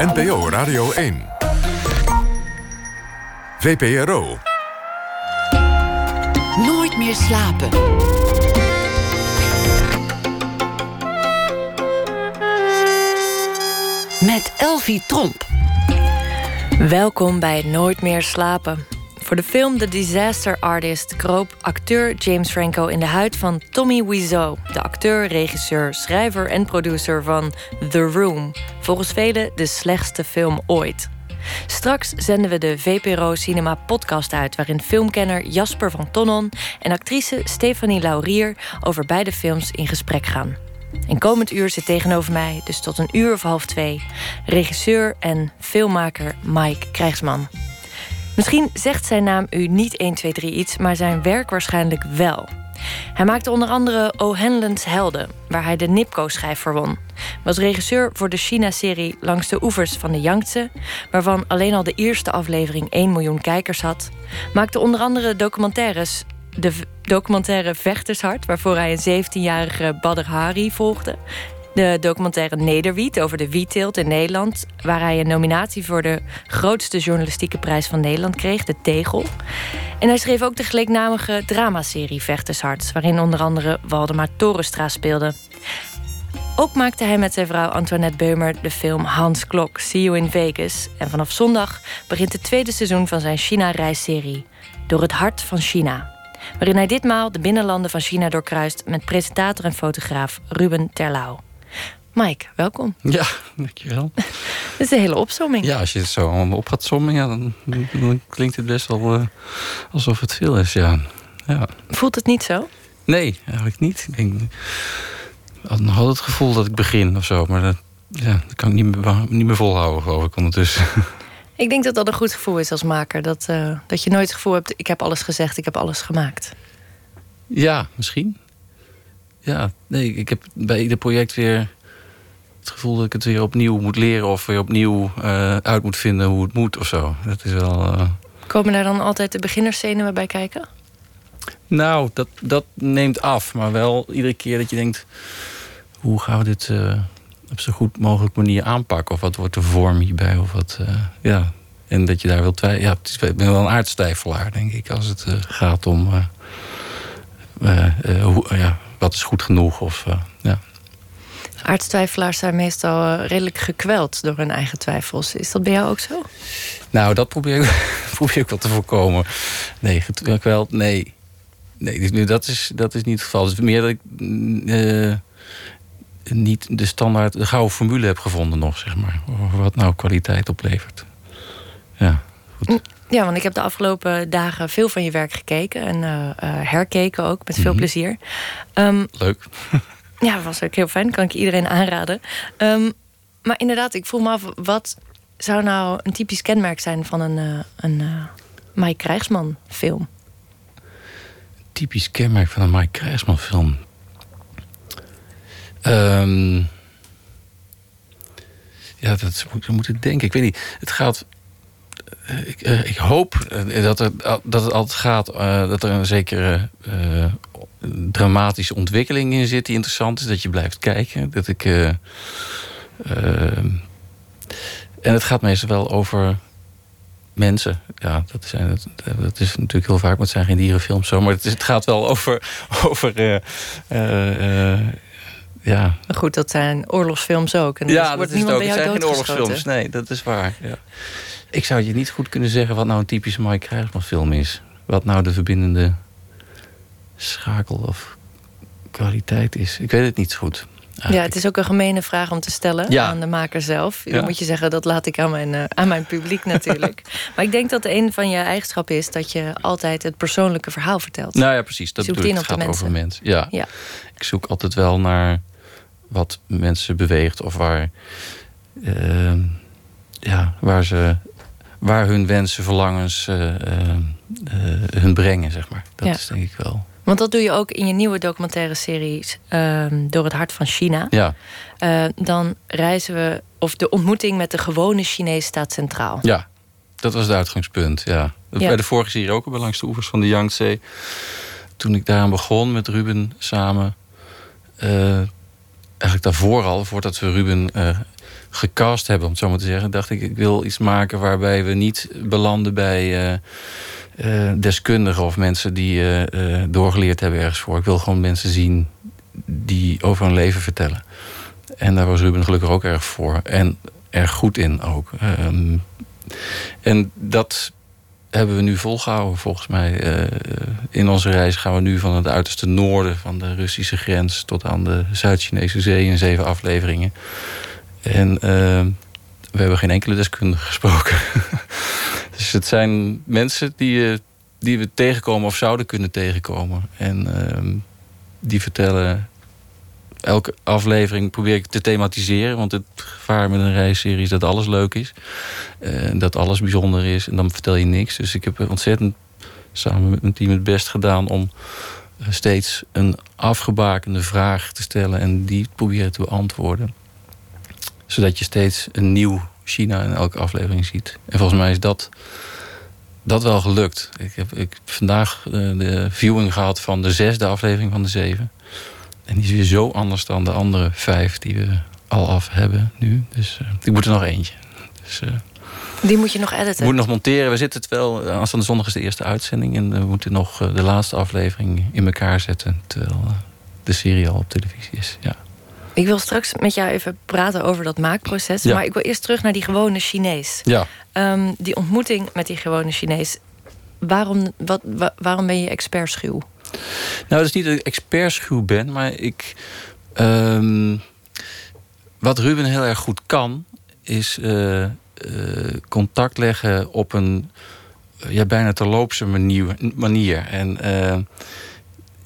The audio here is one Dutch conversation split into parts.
NPO Radio 1. VPRO. Nooit meer slapen. Met Elvie Tromp. Welkom bij Nooit meer slapen. Voor de film The Disaster Artist kroop acteur James Franco in de huid van Tommy Wiseau, de acteur, regisseur, schrijver en producer van The Room. Volgens velen de slechtste film ooit. Straks zenden we de VPRO Cinema podcast uit, waarin filmkenner Jasper van Tonnon en actrice Stefanie Laurier over beide films in gesprek gaan. En komend uur zit tegenover mij, dus tot een uur of half twee, regisseur en filmmaker Mike Krijgsman. Misschien zegt zijn naam u niet 1, 2, 3 iets, maar zijn werk waarschijnlijk wel. Hij maakte onder andere O'Hanlon's Helden, waar hij de Nipco-schijf voor won. Was regisseur voor de China-serie Langs de oevers van de Yangtze, waarvan alleen al de eerste aflevering 1 miljoen kijkers had. Maakte onder andere documentaires de documentaire Vechtershart, waarvoor hij een 17-jarige Badr Hari volgde. De documentaire Nederwiet over de wietteelt in Nederland, waar hij een nominatie voor de grootste journalistieke prijs van Nederland kreeg, de Tegel. En hij schreef ook de gelijknamige dramaserie Vechtershart, waarin onder andere Waldemar Torenstra speelde. Ook maakte hij met zijn vrouw Antoinette Beumer de film Hans Klok, See You in Vegas. En vanaf zondag begint het tweede seizoen van zijn China-reisserie, Door het hart van China waarin hij ditmaal de binnenlanden van China doorkruist met presentator en fotograaf Ruben Terlouw. Mike, welkom. Ja, dankjewel. Dat is een hele opzomming. Ja, als je het zo allemaal op gaat sommen, ja, dan, dan, klinkt het best wel uh, alsof het veel is. Ja. ja. Voelt het niet zo? Nee, eigenlijk niet. Ik denk, had nog altijd het gevoel dat ik begin of zo, maar dat, ja, dat kan ik niet meer, niet meer volhouden, geloof ik, ondertussen. Ik denk dat dat een goed gevoel is als maker. Dat, uh, dat je nooit het gevoel hebt, ik heb alles gezegd, ik heb alles gemaakt. Ja, misschien. Ja, nee, ik heb bij ieder project weer het gevoel dat ik het weer opnieuw moet leren... of weer opnieuw uh, uit moet vinden hoe het moet of zo. Dat is wel... Uh... Komen daar dan altijd de beginnerszenuwen bij kijken? Nou, dat, dat neemt af. Maar wel iedere keer dat je denkt... hoe gaan we dit op zo goed mogelijk manier aanpakken. Of wat wordt de vorm hierbij? Of wat, ja. En dat je daar wil twijfelen. Ja, het is, ik ben wel een aardstijfelaar, denk ik, als het gaat om hoe, ja, wat is goed genoeg. Of. Aardstwijfelaars zijn meestal redelijk gekweld door hun eigen twijfels. Is dat bij jou ook zo? Nou, dat probeer ik, probeer ik wel te voorkomen. Nee, gekweld, nee. Nee, dat is, dat is niet het geval. Het is meer dat ik niet de standaard, de gouden formule heb gevonden nog, zeg maar. Wat nou kwaliteit oplevert. Ja, goed. Mm, ja, want ik heb de afgelopen dagen veel van je werk gekeken en uh, uh, herkeken ook met veel mm plezier. Um, Leuk. ja, dat was ook heel fijn. Kan ik iedereen aanraden. Um, maar inderdaad, ik voel me af, wat zou nou een typisch kenmerk zijn van een, uh, een Mike Krijgsman film? Typisch kenmerk van een Mike Krijgsman film. Um, ja, dat moet, ik denken. Ik weet niet. Het gaat. Ik, uh, ik hoop dat, er, dat het altijd gaat. Dat er een zekere dramatische ontwikkeling in zit die interessant is. Dat je blijft kijken. Dat ik. ehm en het gaat meestal wel over mensen. Ja, dat, zijn, dat, is natuurlijk heel vaak, maar het zijn geen dierenfilms zo. Maar het, is, het gaat wel over, over ja. Maar goed, dat zijn oorlogsfilms ook. En ja, wordt dat is het ook. Het zijn geen oorlogsfilms. Nee, dat is waar. Ja. Ik zou je niet goed kunnen zeggen wat nou een typische Mike Krijgsman film is. Wat nou de verbindende schakel of kwaliteit is. Ik weet het niet zo goed. Eigenlijk. Ja, het is ook een gemene vraag om te stellen ja. aan de maker zelf. Dan ja. moet je zeggen, dat laat ik aan mijn, uh, aan mijn publiek natuurlijk. maar ik denk dat een van je eigenschappen is... dat je altijd het persoonlijke verhaal vertelt. Nou ja, precies. Dat bedoel ik. Het gaat over mensen. Ja. ja. Ik zoek altijd wel naar wat mensen beweegt of waar, uh, ja, waar, ze, waar hun wensen, verlangens uh, uh, hun brengen, zeg maar. Dat is denk ik wel. Want dat doe je ook in je nieuwe documentaire series ehm, Door het Hart van China. Ja. dan reizen we, of de ontmoeting met de gewone Chinees staat centraal. Ja, dat was het uitgangspunt, ja. ja. Bij de vorige serie ook, bij langs de oevers van de Yangtze. Toen ik daaraan begon met Ruben samen eigenlijk daarvoor al, voordat we Ruben uh, gecast hebben, om het zo maar te zeggen, dacht ik, ik wil iets maken waarbij we niet belanden bij uh, deskundigen of mensen die doorgeleerd hebben ergens voor. Ik wil gewoon mensen zien die over hun leven vertellen. En daar was Ruben gelukkig ook erg voor. En erg goed in ook. Ehm, en dat hebben we nu volgehouden, volgens mij. Uh, in onze reis gaan we nu van het uiterste noorden van de Russische grens tot aan de Zuid-Chinese Zee in zeven afleveringen. En uh, we hebben geen enkele deskundige gesproken. dus het zijn mensen die, die we tegenkomen of zouden kunnen tegenkomen. En uh, die vertellen elke aflevering probeer ik te thematiseren. Want het gevaar met een reisserie is dat alles leuk is. Uh, dat alles bijzonder is. En dan vertel je niks. Dus ik heb ontzettend samen met mijn team het best gedaan om eh, steeds een afgebakende vraag te stellen en die proberen te beantwoorden. Zodat je steeds een nieuw China in elke aflevering ziet. En volgens mij is dat, dat wel gelukt. Ik heb, ik vandaag eh, de viewing gehad van de zesde aflevering van de zeven. En die is weer zo anders dan de andere vijf die we al af hebben nu. Dus uh, ik moet er nog eentje. Dus, uh, die moet je nog editen? Moet nog monteren. We zitten het wel. Aanstaande zondag is de eerste uitzending. En we moeten nog de laatste aflevering in elkaar zetten. Terwijl de serie al op televisie is. Ja. Ik wil straks met jou even praten over dat maakproces. Ja. Maar ik wil eerst terug naar die gewone Chinees. Ja. Um, die ontmoeting met die gewone Chinees. Waarom, wat, wa waarom ben je expertschuw? Nou, dat is niet dat ik expertschuw ben, maar ik. Um, wat Ruben heel erg goed kan, is uh, uh, contact leggen op een ja, bijna terloopse manier. manier. En uh,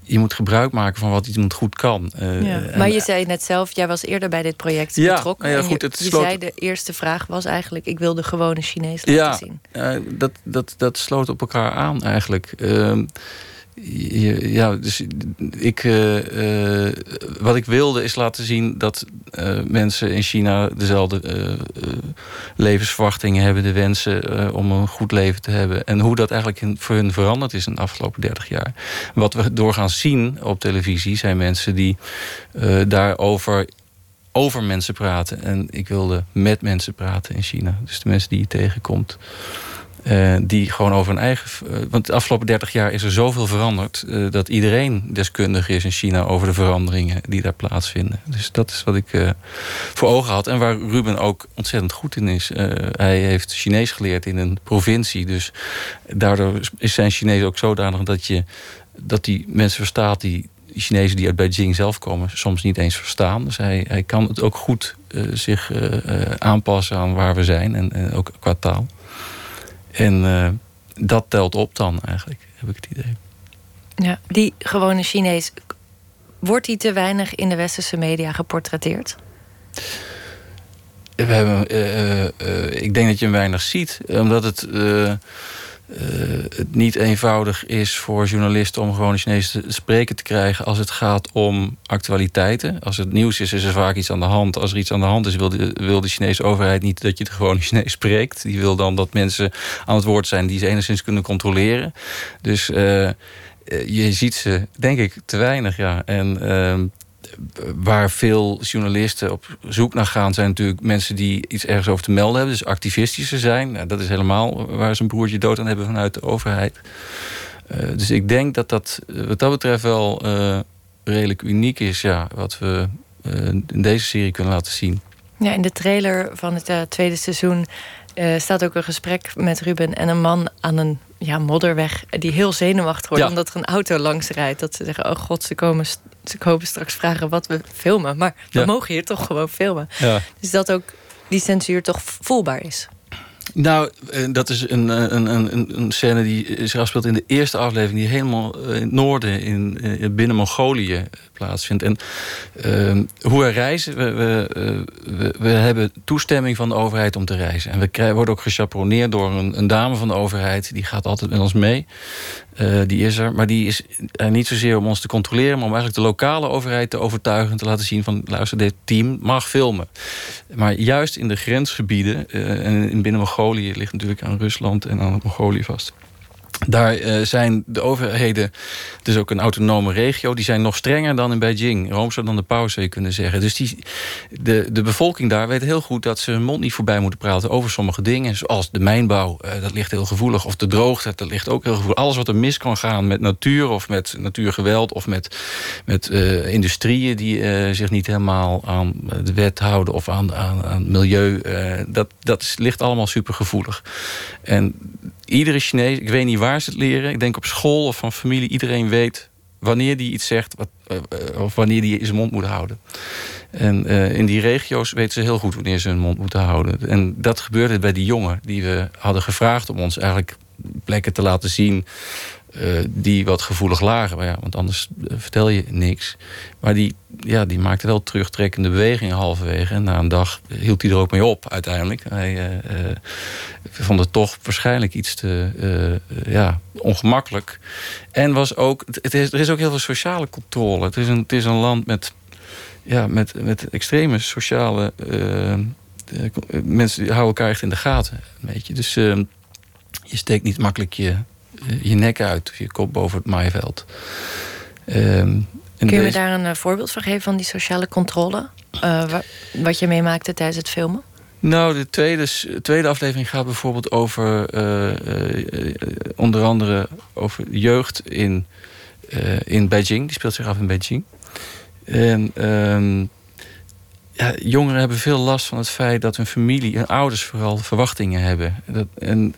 je moet gebruik maken van wat iemand goed kan. Ja. Maar je zei net zelf, jij was eerder bij dit project ja, betrokken. Ja, goed, je, het je sloot... zei de eerste vraag was eigenlijk... ik wil de gewone Chinees laten zien. Ja, dat, dat, dat sloot op elkaar aan eigenlijk. Uh, ja, dus ik, uh, uh, wat ik wilde is laten zien dat uh, mensen in China dezelfde levensverwachtingen hebben, de wensen om een goed leven te hebben. En hoe dat eigenlijk voor hun veranderd is in de afgelopen 30 jaar. Wat we doorgaans zien op televisie zijn mensen die daarover over mensen praten. En ik wilde met mensen praten in China. Dus de mensen die je tegenkomt. Uh, die gewoon over een eigen. Uh, want de afgelopen 30 jaar is er zoveel veranderd. Uh, dat iedereen deskundig is in China over de veranderingen die daar plaatsvinden. Dus dat is wat ik voor ogen had. En waar Ruben ook ontzettend goed in is. hij heeft Chinees geleerd in een provincie. Dus daardoor is zijn Chinees ook zodanig dat je dat die mensen verstaat die. Chinezen die uit Beijing zelf komen, soms niet eens verstaan. Dus hij, hij kan het ook goed zich aanpassen aan waar we zijn. En ook qua taal. En uh, dat telt op dan eigenlijk, heb ik het idee. Ja, die gewone Chinees, wordt die te weinig in de westerse media geportretteerd? We hebben, uh, uh, ik denk dat je hem weinig ziet, omdat het uh, het niet eenvoudig is voor journalisten om gewoon Chinees te spreken te krijgen als het gaat om actualiteiten. Als het nieuws is, is er vaak iets aan de hand. Als er iets aan de hand is, wil de, wil de Chinese overheid niet dat je het gewoon Chinees spreekt. Die wil dan dat mensen aan het woord zijn die ze enigszins kunnen controleren. Dus uh, je ziet ze, denk ik, te weinig. Ja. En uh, waar veel journalisten op zoek naar gaan, zijn natuurlijk mensen die iets ergens over te melden hebben. Dus activistische zijn. Nou, dat is helemaal waar ze een broertje dood aan hebben vanuit de overheid. Uh, dus ik denk dat dat wat dat betreft wel uh, redelijk uniek is, ja, wat we in deze serie kunnen laten zien. Ja, in de trailer van het tweede seizoen staat ook een gesprek met Ruben en een man aan een ja, modderweg die heel zenuwachtig wordt ja. omdat er een auto langs rijdt. Dat ze zeggen: Oh god, ze komen, ze komen straks vragen wat we filmen. Maar we ja. mogen hier toch gewoon filmen. Ja. Dus dat ook die censuur toch voelbaar is. Nou, dat is een, een, een, een scène die zich afspeelt in de eerste aflevering, die helemaal in het noorden, in, in binnen Mongolië plaatsvindt. En uh, hoe we reizen, we, we, we, hebben toestemming van de overheid om te reizen. En we worden ook gechaperoneerd door een, een, dame van de overheid, die gaat altijd met ons mee. Uh, die is er, maar die is er niet zozeer om ons te controleren, maar om eigenlijk de lokale overheid te overtuigen en te laten zien van luister, dit team mag filmen. Maar juist in de grensgebieden, uh, en in binnen Mongolië ligt natuurlijk aan Rusland en aan Mongolië vast Daar uh, zijn de overheden, is ook een autonome regio... die zijn nog strenger dan in Beijing. Roomser dan de paus, zou je kunnen zeggen. Dus die, de, de bevolking daar weet heel goed... dat ze hun mond niet voorbij moeten praten over sommige dingen. Zoals de mijnbouw, uh, dat ligt heel gevoelig. Of de droogte, dat ligt ook heel gevoelig. Alles wat er mis kan gaan met natuur of met natuurgeweld... of met, met uh, industrieën die zich niet helemaal aan de wet houden... of aan, aan, aan milieu, dat, dat ligt allemaal supergevoelig. En iedere Chinees, ik weet niet waar ze het leren. Ik denk op school of van familie. Iedereen weet wanneer die iets zegt wat, uh, of wanneer die zijn mond moet houden. En uh, in die regio's weten ze heel goed wanneer ze hun mond moeten houden. En dat gebeurde bij die jongen die we hadden gevraagd om ons eigenlijk plekken te laten zien uh, die wat gevoelig lagen. Maar ja, want anders vertel je niks. Maar die, ja, die maakte wel terugtrekkende bewegingen halverwege. En na een dag hield hij er ook mee op uiteindelijk. Hij uh, vond het toch waarschijnlijk iets te ja, ongemakkelijk. En was ook, het is, er is ook heel veel sociale controle. Het is een, het is een land met, ja, met, met extreme sociale... mensen houden elkaar echt in de gaten. Een beetje. Dus je steekt niet makkelijk je je nek uit, je kop boven het maaiveld. Um, Kun je me daar een uh, voorbeeld van geven van die sociale controle? Uh, wat je meemaakte tijdens het filmen? Nou, de tweede, tweede aflevering gaat bijvoorbeeld over uh, onder andere over jeugd in, in Beijing. Die speelt zich af in Beijing. En um, ja, jongeren hebben veel last van het feit dat hun familie en ouders vooral verwachtingen hebben. Dat, en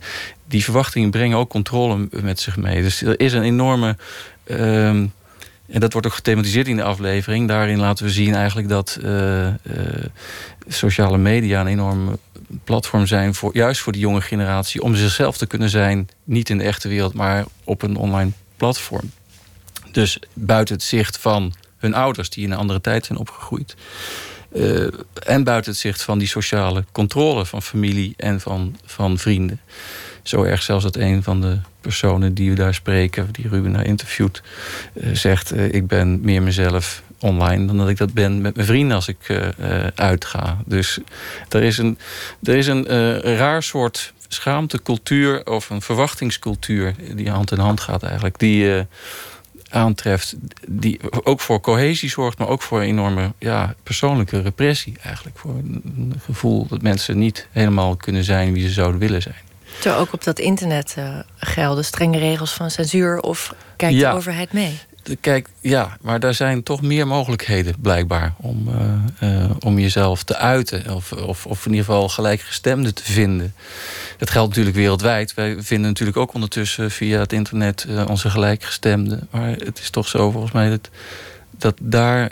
die verwachtingen brengen ook controle met zich mee. Dus er is een enorme. Um, en dat wordt ook gethematiseerd in de aflevering. Daarin laten we zien eigenlijk dat uh, uh, sociale media een enorm platform zijn voor juist voor die jonge generatie om zichzelf te kunnen zijn, niet in de echte wereld, maar op een online platform. Dus buiten het zicht van hun ouders die in een andere tijd zijn opgegroeid. Uh, en buiten het zicht van die sociale controle van familie en van, van vrienden. Zo erg zelfs dat een van de personen die we daar spreken, die Ruben naar interviewt, uh, zegt: uh, Ik ben meer mezelf online dan dat ik dat ben met mijn vrienden als ik uitga. Dus er is een, er is een raar soort schaamtecultuur of een verwachtingscultuur die hand in hand gaat eigenlijk. Die aantreft, die ook voor cohesie zorgt, maar ook voor een enorme ja, persoonlijke repressie eigenlijk. Voor een gevoel dat mensen niet helemaal kunnen zijn wie ze zouden willen zijn. Terwijl ook op dat internet uh, gelden strenge regels van censuur of kijkt ja. de overheid mee? Kijk, ja, maar daar zijn toch meer mogelijkheden blijkbaar om, uh, uh, om jezelf te uiten. Of, of, of in ieder geval gelijkgestemden te vinden. Dat geldt natuurlijk wereldwijd. Wij vinden natuurlijk ook ondertussen via het internet uh, onze gelijkgestemden. Maar het is toch zo volgens mij dat, dat daar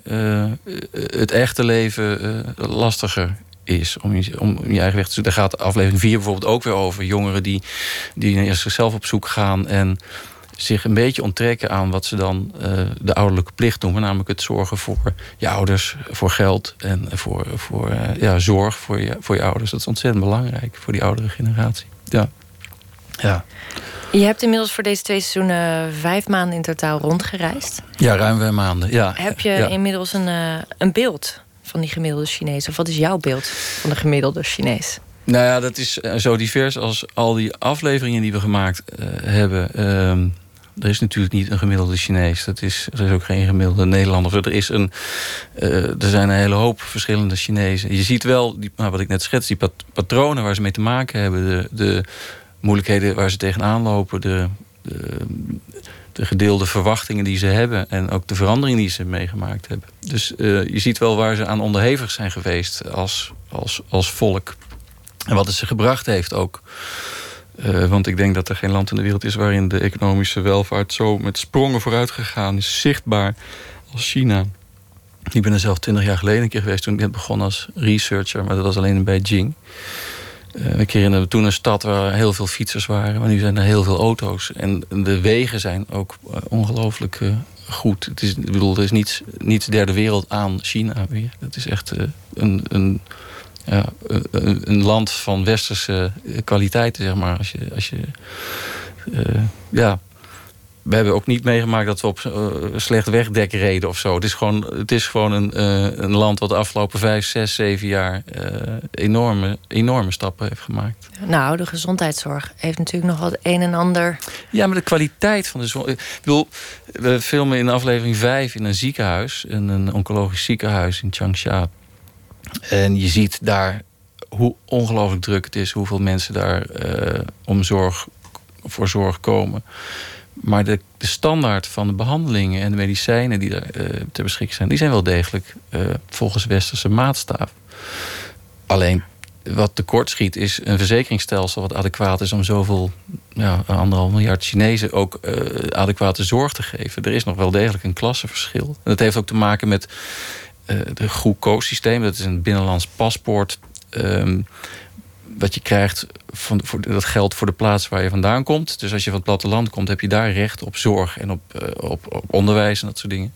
het echte leven lastiger is om je, om je eigen weg te zoeken. Daar gaat aflevering 4 bijvoorbeeld ook weer over. Jongeren die, die naar zichzelf op zoek gaan en zich een beetje onttrekken aan wat ze dan uh, de ouderlijke plicht noemen. Namelijk het zorgen voor je ouders, voor geld en voor, voor uh, ja, zorg voor je, voor je ouders. Dat is ontzettend belangrijk voor die oudere generatie. Ja. ja. Je hebt inmiddels voor deze twee seizoenen vijf maanden in totaal rondgereisd. Ja, ruim vijf maanden. Ja. Heb je ja. inmiddels een, uh, een beeld van die gemiddelde Chinees? Of wat is jouw beeld van de gemiddelde Chinees? Nou ja, dat is zo divers als al die afleveringen die we gemaakt hebben. Er is natuurlijk niet een gemiddelde Chinees. Dat is, er is ook geen gemiddelde Nederlander. Er, is een, uh, er zijn een hele hoop verschillende Chinezen. Je ziet wel, die, nou, wat ik net schets, die pat patronen waar ze mee te maken hebben. De, de moeilijkheden waar ze tegenaan lopen. De, de, de, gedeelde verwachtingen die ze hebben. En ook de veranderingen die ze meegemaakt hebben. Dus uh, je ziet wel waar ze aan onderhevig zijn geweest als, als, als volk. En wat het ze gebracht heeft ook. Uh, want ik denk dat er geen land in de wereld is waarin de economische welvaart zo met sprongen vooruit gegaan is, zichtbaar als China. Ik ben er zelf twintig jaar geleden een keer geweest toen ik net begon als researcher, maar dat was alleen in Beijing. Uh, we kregen toen een stad waar heel veel fietsers waren, maar nu zijn er heel veel auto's. En de wegen zijn ook uh, ongelooflijk goed. Het is, ik bedoel, er is niets, niets derde wereld aan China weer. Dat is echt een, een ja, een, een, land van westerse kwaliteiten, zeg maar. Als je, als je uh, ja, we hebben ook niet meegemaakt dat we op uh, slecht wegdek reden of zo. Het is gewoon, het is gewoon een, uh, een land wat de afgelopen vijf, zes, zeven jaar enorme, enorme stappen heeft gemaakt. Nou, de gezondheidszorg heeft natuurlijk nog wat een en ander. Ja, maar de kwaliteit van de zorg. Ik bedoel, we filmen in aflevering vijf in een ziekenhuis, in een oncologisch ziekenhuis in Changsha. En je ziet daar hoe ongelooflijk druk het is, hoeveel mensen daar om zorg, voor zorg komen. Maar de, de, standaard van de behandelingen en de medicijnen die er uh, ter beschikking zijn, die zijn wel degelijk uh, volgens westerse maatstaaf. Alleen wat tekort schiet is een verzekeringsstelsel wat adequaat is om zoveel, ja, anderhalf miljard Chinezen ook adequate zorg te geven. Er is nog wel degelijk een klassenverschil. En dat heeft ook te maken met het GroeCo-systeem. Dat is een binnenlands paspoort. Um, wat je krijgt, van, voor, dat geldt voor de plaats waar je vandaan komt. Dus als je van het platteland komt, heb je daar recht op zorg en op, uh, op, op, onderwijs en dat soort dingen.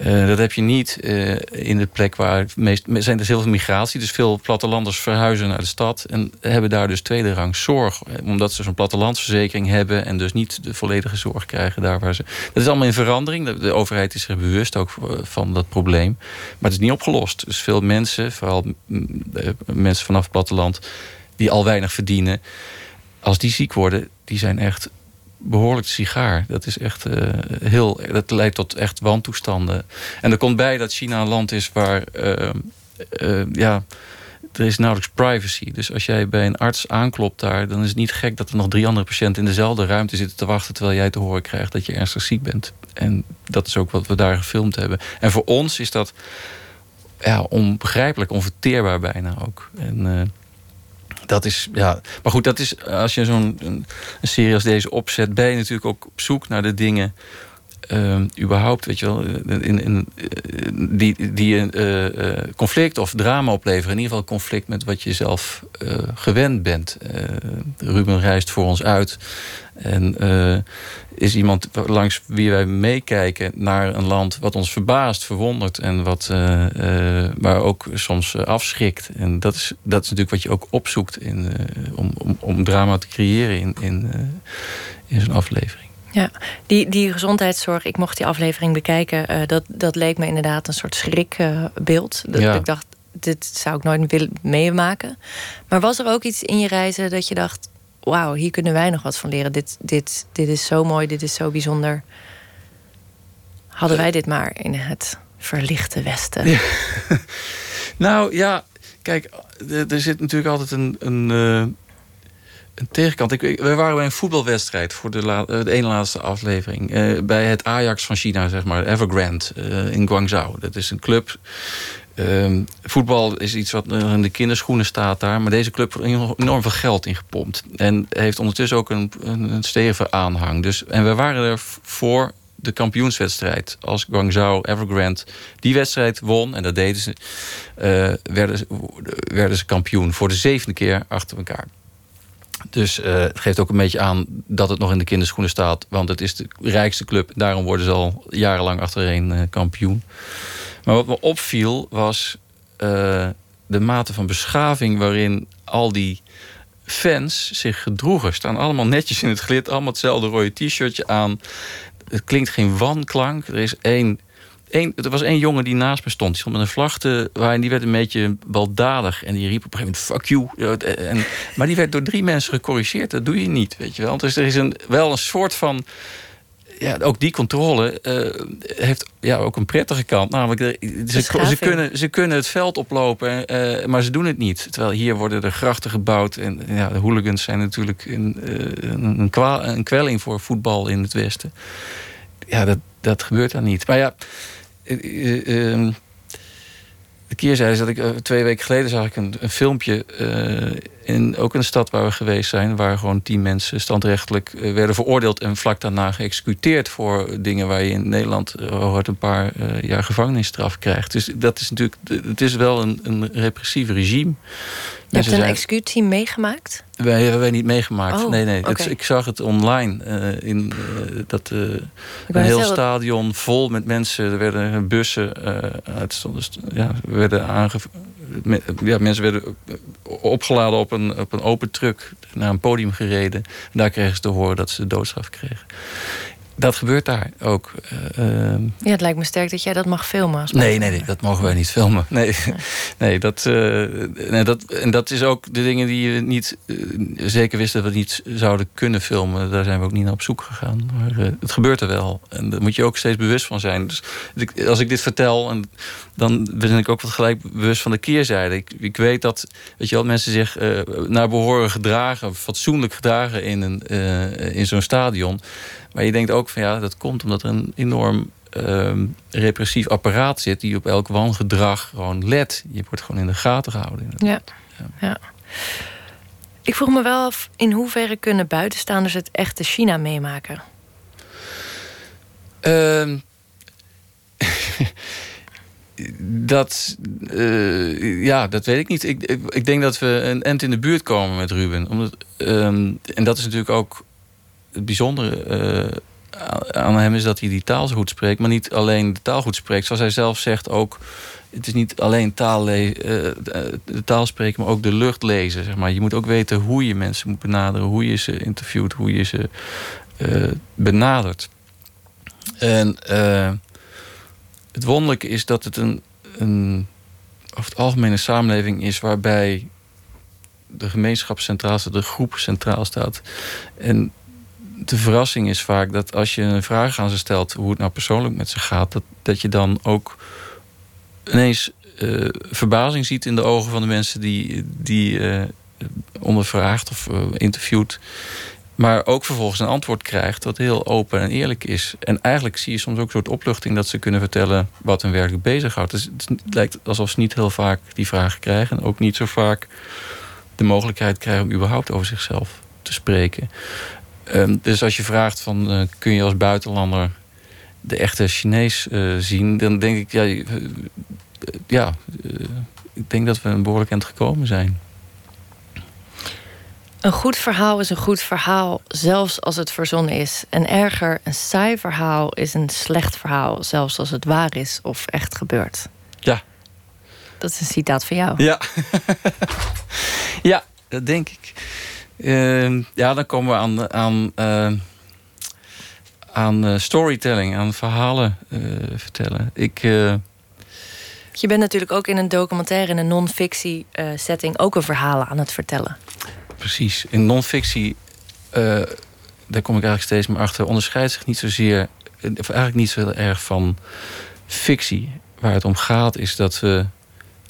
Uh, dat heb je niet uh, in de plek waar meest, zijn er heel veel migratie. Dus veel plattelanders verhuizen naar de stad en hebben daar dus tweede rang zorg. Omdat ze zo'n plattelandsverzekering hebben en dus niet de volledige zorg krijgen daar waar ze. Dat is allemaal in verandering. De, overheid is er bewust ook van dat probleem. Maar het is niet opgelost. Dus veel mensen, vooral mensen vanaf het platteland, die al weinig verdienen, als die ziek worden, die zijn echt behoorlijk sigaar. Dat is echt uh, heel. Dat leidt tot echt wantoestanden. En er komt bij dat China een land is waar. Uh, uh, ja, er is nauwelijks privacy. Dus als jij bij een arts aanklopt daar, dan is het niet gek dat er nog drie andere patiënten in dezelfde ruimte zitten te wachten terwijl jij te horen krijgt dat je ernstig ziek bent. En dat is ook wat we daar gefilmd hebben. En voor ons is dat ja, onbegrijpelijk, onverteerbaar bijna ook. En dat is, ja. Maar goed, dat is, als je zo'n serie als deze opzet, ben je natuurlijk ook op zoek naar de dingen. Uh, überhaupt, weet je wel, in, in, die, die een uh, uh, conflict of drama opleveren. In ieder geval conflict met wat je zelf uh, gewend bent. Ruben reist voor ons uit. En is iemand langs wie wij meekijken naar een land wat ons verbaast, verwondert en wat, maar ook soms afschrikt. En dat is, dat is natuurlijk wat je ook opzoekt in, om, om, om drama te creëren in, in, in zo'n aflevering. Ja, die, die gezondheidszorg, ik mocht die aflevering bekijken, dat, dat leek me inderdaad een soort schrikbeeld. dat ja. ik dacht, dit zou ik nooit willen meemaken. Maar was er ook iets in je reizen dat je dacht, wauw, hier kunnen wij nog wat van leren. Dit, dit, dit is zo mooi, dit is zo bijzonder. Hadden wij dit maar in het verlichte Westen? nou ja, kijk, er zit natuurlijk altijd een, een, uh, tegenkant. Ik, we waren bij een voetbalwedstrijd voor de, la, de ene laatste aflevering. Uh, bij het Ajax van China, zeg maar, Evergrande uh, in Guangzhou. Dat is een club Um, voetbal is iets wat in de kinderschoenen staat daar. Maar deze club heeft enorm veel geld ingepompt. En heeft ondertussen ook een, een, stevige aanhang. Dus, en we waren er voor de kampioenswedstrijd. Als Guangzhou Evergrande die wedstrijd won, en dat deden ze, werden, werden ze kampioen voor de zevende keer achter elkaar. Dus uh, het geeft ook een beetje aan dat het nog in de kinderschoenen staat. Want het is de rijkste club. Daarom worden ze al jarenlang achtereen uh, kampioen. Maar wat me opviel was uh, de mate van beschaving waarin al die fans zich gedroegen. Staan allemaal netjes in het glid, allemaal hetzelfde rode t-shirtje aan. Het klinkt geen wanklank. Er is één. Eén, er was één jongen die naast me stond. Die stond met een vlag te en die werd een beetje baldadig. En die riep op een gegeven moment, fuck you. En, maar die werd door drie mensen gecorrigeerd. Dat doe je niet, weet je wel. Dus er is een, wel een soort van ja, ook die controle uh, heeft ja, ook een prettige kant. Namelijk, ze, ze, kunnen, ze kunnen het veld oplopen, uh, maar ze doen het niet. Terwijl hier worden er grachten gebouwd. En ja, de hooligans zijn natuurlijk een, een, een kwelling voor voetbal in het Westen. Ja, dat, dat gebeurt dan niet. Maar ja, de keerzijde is dat ik twee weken geleden zag ik een, een filmpje in ook een stad waar we geweest zijn, waar gewoon tien mensen standrechtelijk eh, werden veroordeeld en vlak daarna geëxecuteerd voor dingen waar je in Nederland uh, een paar uh, jaar gevangenisstraf krijgt. Dus dat is natuurlijk, het is wel een, een repressief regime. Je hebt een executie meegemaakt? Wij hebben wij niet meegemaakt. Oh, nee, nee. Okay. Het, ik zag het online. Uh, in uh, dat uh, een heel stadion vol met mensen. Er werden bussen uit. Ja, werden aange, ja, mensen werden opgeladen op een, op een open truck naar een podium gereden. En daar kregen ze te horen dat ze de doodstraf kregen. Dat gebeurt daar ook. Uh, ja, het lijkt me sterk dat jij dat mag filmen. Als nee, nee, nee, dat mogen wij niet filmen. Nee, nee. dat, uh, nee dat, en dat is ook de dingen die je niet uh, zeker wisten dat we niet zouden kunnen filmen. Daar zijn we ook niet naar op zoek gegaan. Maar het gebeurt er wel. En daar moet je ook steeds bewust van zijn. Dus als ik dit vertel, en, dan ben ik ook wat gelijk bewust van de keerzijde. Ik, ik weet dat weet je wel, mensen zich naar behoren gedragen, fatsoenlijk gedragen in, een, in zo'n stadion. Maar je denkt ook van ja, dat komt omdat er een enorm uh, repressief apparaat zit die op elk wangedrag gewoon let. Je wordt gewoon in de gaten gehouden. Ja. ja. ja. Ik vroeg me wel af in hoeverre kunnen buitenstaanders het echte China meemaken? Uh, dat, uh, ja, dat weet ik niet. Ik, ik, ik, denk dat we een end in de buurt komen met Ruben. Omdat, um, en dat is natuurlijk ook bijzondere uh, aan hem is dat hij die taal zo goed spreekt. Maar niet alleen de taal goed spreekt. Zoals hij zelf zegt ook... Het is niet alleen taal uh, de taal spreken, maar ook de lucht lezen. Zeg maar. Je moet ook weten hoe je mensen moet benaderen. Hoe je ze interviewt. Hoe je ze uh, benadert. En het wonderlijke is dat het een, een over het algemene samenleving is... waarbij de gemeenschap centraal staat, de groep centraal staat. En de verrassing is vaak dat als je een vraag aan ze stelt hoe het nou persoonlijk met ze gaat, dat, dat je dan ook ineens uh, verbazing ziet in de ogen van de mensen die, die uh, ondervraagt of uh, interviewt. Maar ook vervolgens een antwoord krijgt dat heel open en eerlijk is. En eigenlijk zie je soms ook een soort opluchting dat ze kunnen vertellen wat hun werkelijk bezighoudt. Dus het lijkt alsof ze niet heel vaak die vragen krijgen. En ook niet zo vaak de mogelijkheid krijgen om überhaupt over zichzelf te spreken. Ehm, dus als je vraagt van uh, kun je als buitenlander de echte Chinees uh, zien, dan denk ik ja, uh, ja ik denk dat we een behoorlijk eind gekomen zijn. Een goed verhaal is een goed verhaal, zelfs als het verzonnen is. En erger, een saai verhaal is een slecht verhaal, zelfs als het waar is of echt gebeurt. Ja. Dat is een citaat van jou. Ja, ja dat denk ik. Uh, ja, dan komen we aan, aan, uh, aan uh, storytelling, aan verhalen eh, vertellen. Ik, Je bent natuurlijk ook in een documentaire, in een non-fictie setting, ook een verhalen aan het vertellen. Precies. In non-fictie, daar kom ik eigenlijk steeds meer achter, onderscheidt zich niet zozeer, of eigenlijk niet zo heel erg van fictie. Waar het om gaat is dat we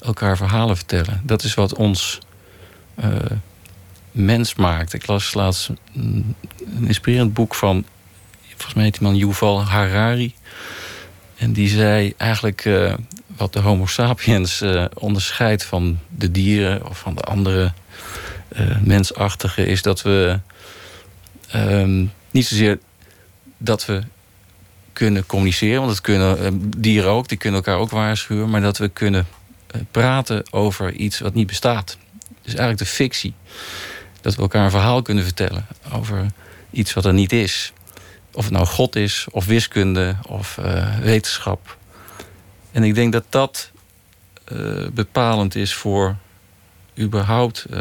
elkaar verhalen vertellen. Dat is wat ons mens maakt. Ik las laatst een inspirerend boek van... volgens mij heet die man Yuval Harari. En die zei eigenlijk uh, wat de homo sapiens uh, onderscheidt van de dieren... of van de andere uh, mensachtige... is dat we um, niet zozeer dat we kunnen communiceren... want dat kunnen dieren ook, die kunnen elkaar ook waarschuwen... maar dat we kunnen praten over iets wat niet bestaat. Dus eigenlijk de fictie dat we elkaar een verhaal kunnen vertellen over iets wat er niet is. Of het nou God is, of wiskunde, of uh, wetenschap. En ik denk dat dat uh, bepalend is voor überhaupt. Uh,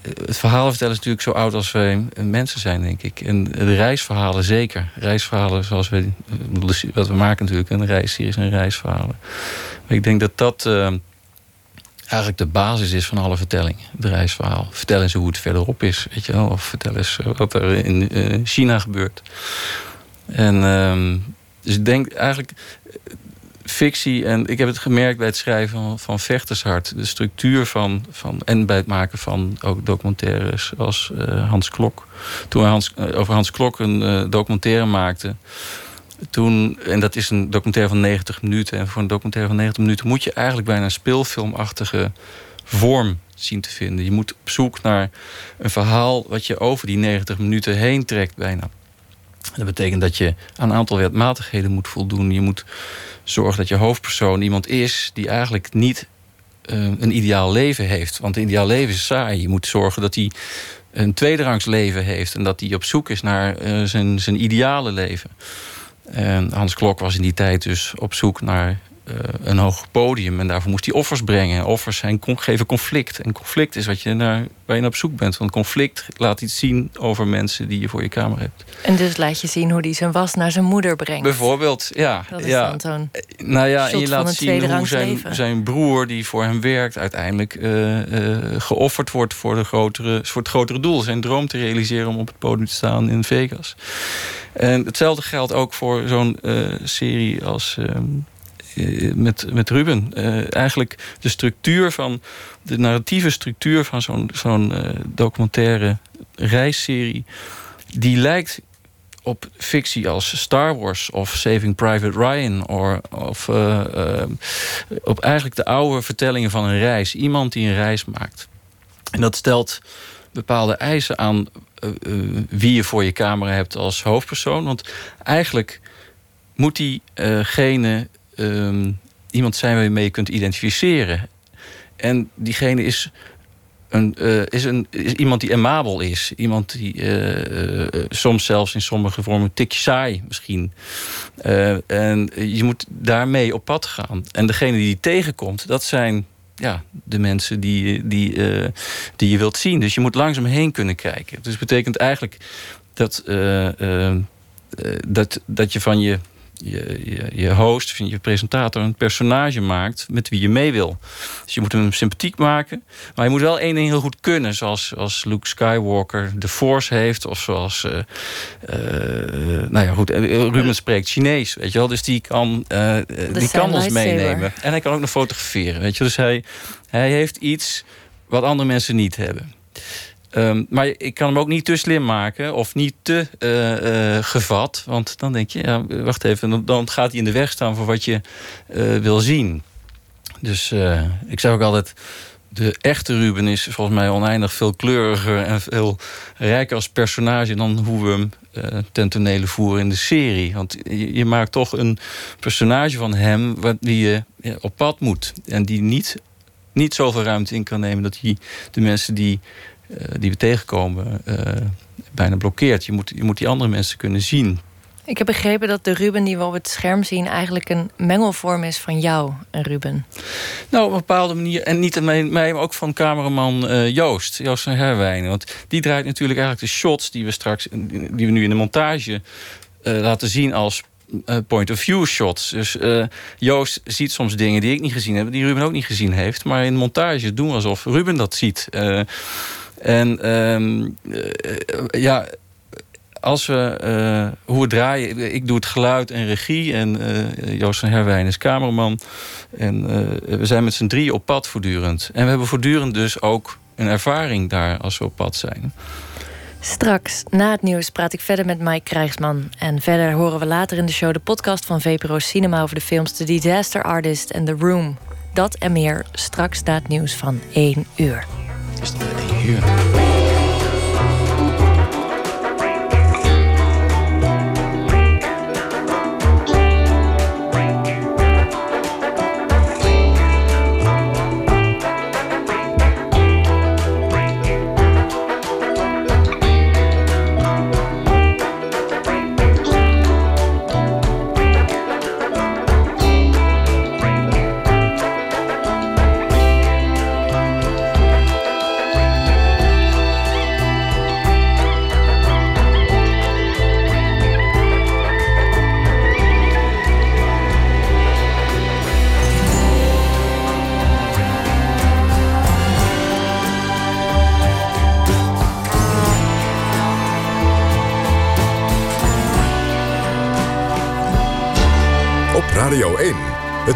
het verhaal vertellen is natuurlijk zo oud als wij mensen zijn, denk ik. En de reisverhalen zeker. Reisverhalen zoals we. Wat we maken natuurlijk, een reisseries en reisverhalen. Maar ik denk dat dat eigenlijk de basis is van alle vertelling. Het reisverhaal. Vertel eens hoe het verderop is. Weet je wel? Of vertel eens eh, wat er in uh, China gebeurt. En uh, dus ik denk eigenlijk eh, fictie. En ik heb het gemerkt bij het schrijven van, Vechtershart. De structuur van, van. En bij het maken van ook documentaires als Hans Klok. Toen we Hans, over Hans Klok een documentaire maakten toen, en dat is een documentaire van 90 minuten. En voor een documentaire van 90 minuten moet je eigenlijk bijna een speelfilmachtige vorm zien te vinden. Je moet op zoek naar een verhaal wat je over die 90 minuten heen trekt bijna. Dat betekent dat je aan een aantal wetmatigheden moet voldoen. Je moet zorgen dat je hoofdpersoon iemand is die eigenlijk niet uh, een ideaal leven heeft. Want een ideaal leven is saai. Je moet zorgen dat hij een tweederangs leven heeft en dat hij op zoek is naar uh, zijn, zijn ideale leven. En Hans Klok was in die tijd dus op zoek naar een hoog podium. En daarvoor moest hij offers brengen. Offers zijn, geven conflict. En conflict is wat je naar, waar je naar op zoek bent. Want conflict laat iets zien over mensen die je voor je kamer hebt. En dus laat je zien hoe hij zijn was naar zijn moeder brengt. Bijvoorbeeld, ja. Dat is ja. dan zo'n Nou ja, en je laat zien hoe zijn, zijn broer, die voor hem werkt, uiteindelijk eh, eh, geofferd wordt voor, de grotere, voor het grotere doel. Zijn droom te realiseren om op het podium te staan in Vegas. En hetzelfde geldt ook voor zo'n eh, serie als. ehm, eh, met, met Ruben. Eh, eigenlijk de structuur van. de narratieve structuur van zo'n zo'n eh, documentaire reisserie. die lijkt op fictie als Star Wars of Saving Private Ryan. Of eh, eh, op eigenlijk de oude vertellingen van een reis. Iemand die een reis maakt. En dat stelt bepaalde eisen aan eh, eh, wie je voor je camera hebt als hoofdpersoon. Want eigenlijk moet diegene ehm, iemand zijn waarmee je kunt identificeren. En diegene is, een, eh, is, een, is iemand die amabel is. Iemand die eh, eh, soms zelfs in sommige vormen een tikje saai misschien. En je moet daarmee op pad gaan. En degene die die tegenkomt, dat zijn ja, de mensen die, die, die je wilt zien. Dus je moet langzaam heen kunnen kijken. Dus dat betekent eigenlijk dat, dat, dat je van je, je, je, je host, je presentator, een personage maakt met wie je mee wil. Dus je moet hem sympathiek maken. Maar je moet wel één ding heel goed kunnen. Zoals als Luke Skywalker de Force heeft. Of zoals. eh, eh, nou ja, goed. eh, Ruben spreekt Chinees. Weet je wel. Dus die kan, die kan ons meenemen. En hij kan ook nog fotograferen. Weet je. Dus hij, hij heeft iets wat andere mensen niet hebben. Ehm, maar ik kan hem ook niet te slim maken of niet te eh, eh, gevat. Want dan denk je, ja, wacht even, dan, gaat hij in de weg staan voor wat je eh, wil zien. Dus ik zeg ook altijd, de echte Ruben is volgens mij oneindig veel kleuriger en veel rijker als personage dan hoe we hem ten tonele voeren in de serie. Want je, je maakt toch een personage van hem wat die je op pad moet. En die niet, niet zoveel ruimte in kan nemen dat hij de mensen die, die we tegenkomen eh, bijna blokkeert. Je moet, je moet die andere mensen kunnen zien. Ik heb begrepen dat de Ruben die we op het scherm zien... eigenlijk een mengelvorm is van jou, een Ruben. Nou, op een bepaalde manier. En niet alleen mij, maar ook van cameraman eh, Joost. Joost van Herwijnen. Want die draait natuurlijk eigenlijk de shots die we straks... die we nu in de montage eh, laten zien als eh, point-of-view shots. Dus eh, Joost ziet soms dingen die ik niet gezien heb... die Ruben ook niet gezien heeft. Maar in de montage doen we alsof Ruben dat ziet. En ehm, eh, ja als we eh, hoe we draaien, ik doe het geluid en regie en eh, Joost van Herwijn is cameraman. En eh, we zijn met z'n drie op pad voortdurend. En we hebben voortdurend dus ook een ervaring daar als we op pad zijn. Straks, na het nieuws, praat ik verder met Mike Krijgsman. En verder horen we later in de show de podcast van VPRO Cinema... over de films The Disaster Artist en The Room. Dat en meer straks na het nieuws van 1 uur. Is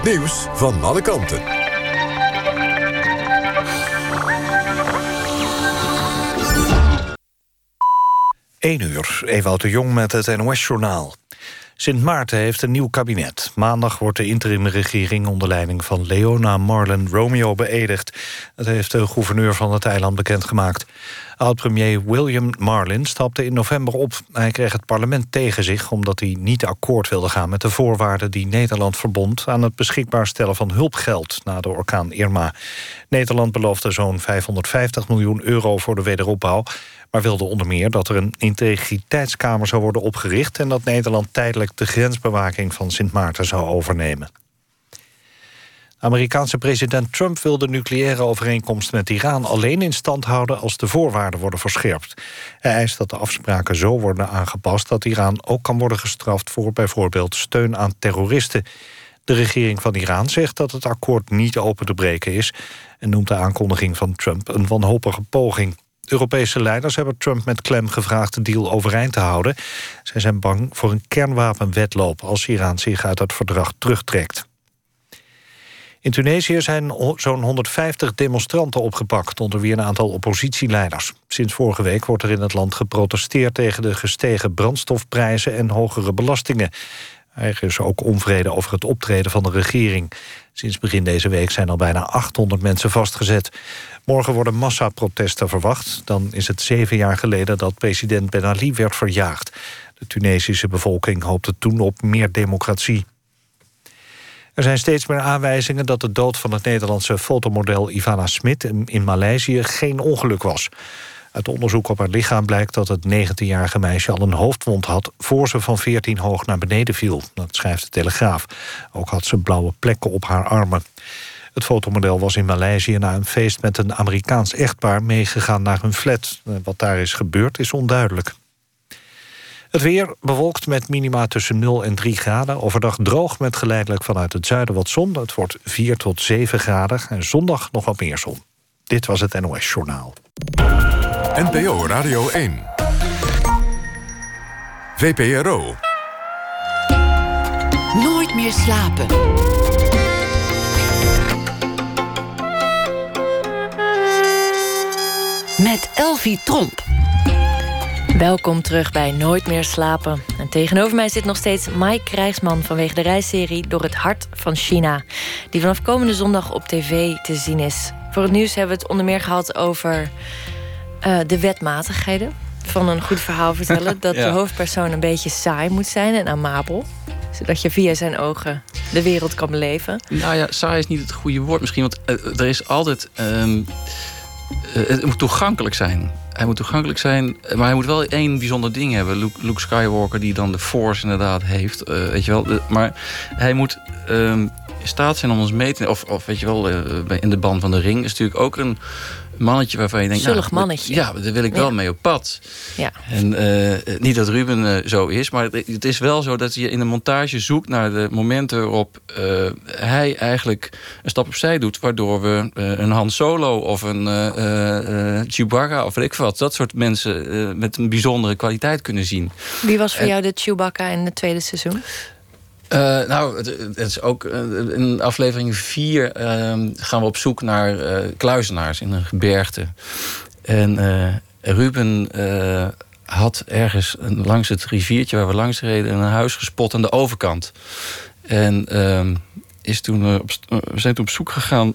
nieuws van alle kanten. Eén uur, Ewout de Jong met het NOS-journaal. Sint Maarten heeft een nieuw kabinet. Maandag wordt de interimregering onder leiding van Leona Marlen Romeo beëdigd. Dat heeft de gouverneur van het eiland bekendgemaakt. Oud-premier William Marlin stapte in november op. Hij kreeg het parlement tegen zich omdat hij niet akkoord wilde gaan... met de voorwaarden die Nederland verbond aan het beschikbaar stellen van hulpgeld... na de orkaan Irma. Nederland beloofde zo'n 550 miljoen euro voor de wederopbouw maar wilde onder meer dat er een integriteitskamer zou worden opgericht... en dat Nederland tijdelijk de grensbewaking van Sint Maarten zou overnemen. Amerikaanse president Trump wil de nucleaire overeenkomst met Iran alleen in stand houden als de voorwaarden worden verscherpt. Hij eist dat de afspraken zo worden aangepast dat Iran ook kan worden gestraft voor bijvoorbeeld steun aan terroristen. De regering van Iran zegt dat het akkoord niet open te breken is en noemt de aankondiging van Trump een wanhopige poging. Europese leiders hebben Trump met klem gevraagd de deal overeind te houden. Zij zijn bang voor een kernwapenwetloop als Iran zich uit het verdrag terugtrekt. In Tunesië zijn zo'n 150 demonstranten opgepakt... onder wie een aantal oppositieleiders. Sinds vorige week wordt er in het land geprotesteerd... tegen de gestegen brandstofprijzen en hogere belastingen. Er is ook onvrede over het optreden van de regering. Sinds begin deze week zijn al bijna 800 mensen vastgezet. Morgen worden massaprotesten verwacht. Dan is het zeven jaar geleden dat president Ben Ali werd verjaagd. De Tunesische bevolking hoopte toen op meer democratie. Er zijn steeds meer aanwijzingen dat de dood van het Nederlandse fotomodel Ivana Smit in Maleisië geen ongeluk was. Uit onderzoek op haar lichaam blijkt dat het 19-jarige meisje al een hoofdwond had... voor ze van 14 hoog naar beneden viel. Dat schrijft de Telegraaf. Ook had ze blauwe plekken op haar armen. Het fotomodel was in Maleisië na een feest met een Amerikaans echtpaar... meegegaan naar hun flat. Wat daar is gebeurd is onduidelijk. Het weer bewolkt met minima tussen 0 en 3 graden. Overdag droog met geleidelijk vanuit het zuiden wat zon. Het wordt 4 tot 7 graden. En zondag nog wat meer zon. Dit was het NOS Journaal. NPO Radio 1. VPRO. Nooit meer slapen. Met Elvie Tromp. Welkom terug bij Nooit meer slapen. En tegenover mij zit nog steeds Mike Krijgsman vanwege de reisserie Door het hart van China, die vanaf komende zondag op tv te zien is. Voor het nieuws hebben we het onder meer gehad over uh, de wetmatigheden van een goed verhaal vertellen. Dat de hoofdpersoon een beetje saai moet zijn en amabel. Zodat je via zijn ogen de wereld kan beleven. Nou ja, saai is niet het goede woord misschien. Want uh, er is altijd. Uh, het moet toegankelijk zijn. Hij moet toegankelijk zijn, maar hij moet wel één bijzonder ding hebben. Luke, Luke Skywalker, die dan de Force inderdaad heeft. weet je wel. Maar hij moet ehm, in staat zijn om ons mee te... Of, of weet je wel, in de band van de ring is natuurlijk ook een mannetje waarvan je denkt... Zullig nou, mannetje. Ja, daar wil ik wel mee op pad. Ja. En uh, niet dat Ruben uh, zo is, maar het is wel zo dat je in de montage zoekt naar de momenten waarop uh, hij eigenlijk een stap opzij doet, waardoor we een Han Solo of een Chewbacca of weet ik wat, dat soort mensen met een bijzondere kwaliteit kunnen zien. Wie was voor jou de Chewbacca in het tweede seizoen? Uh, nou, het, is ook uh, in aflevering 4 uh, gaan we op zoek naar uh, kluizenaars in een gebergte. En Ruben had ergens langs het riviertje waar we langs reden een huis gespot aan de overkant. En ehm, is toen, we zijn toen op zoek gegaan.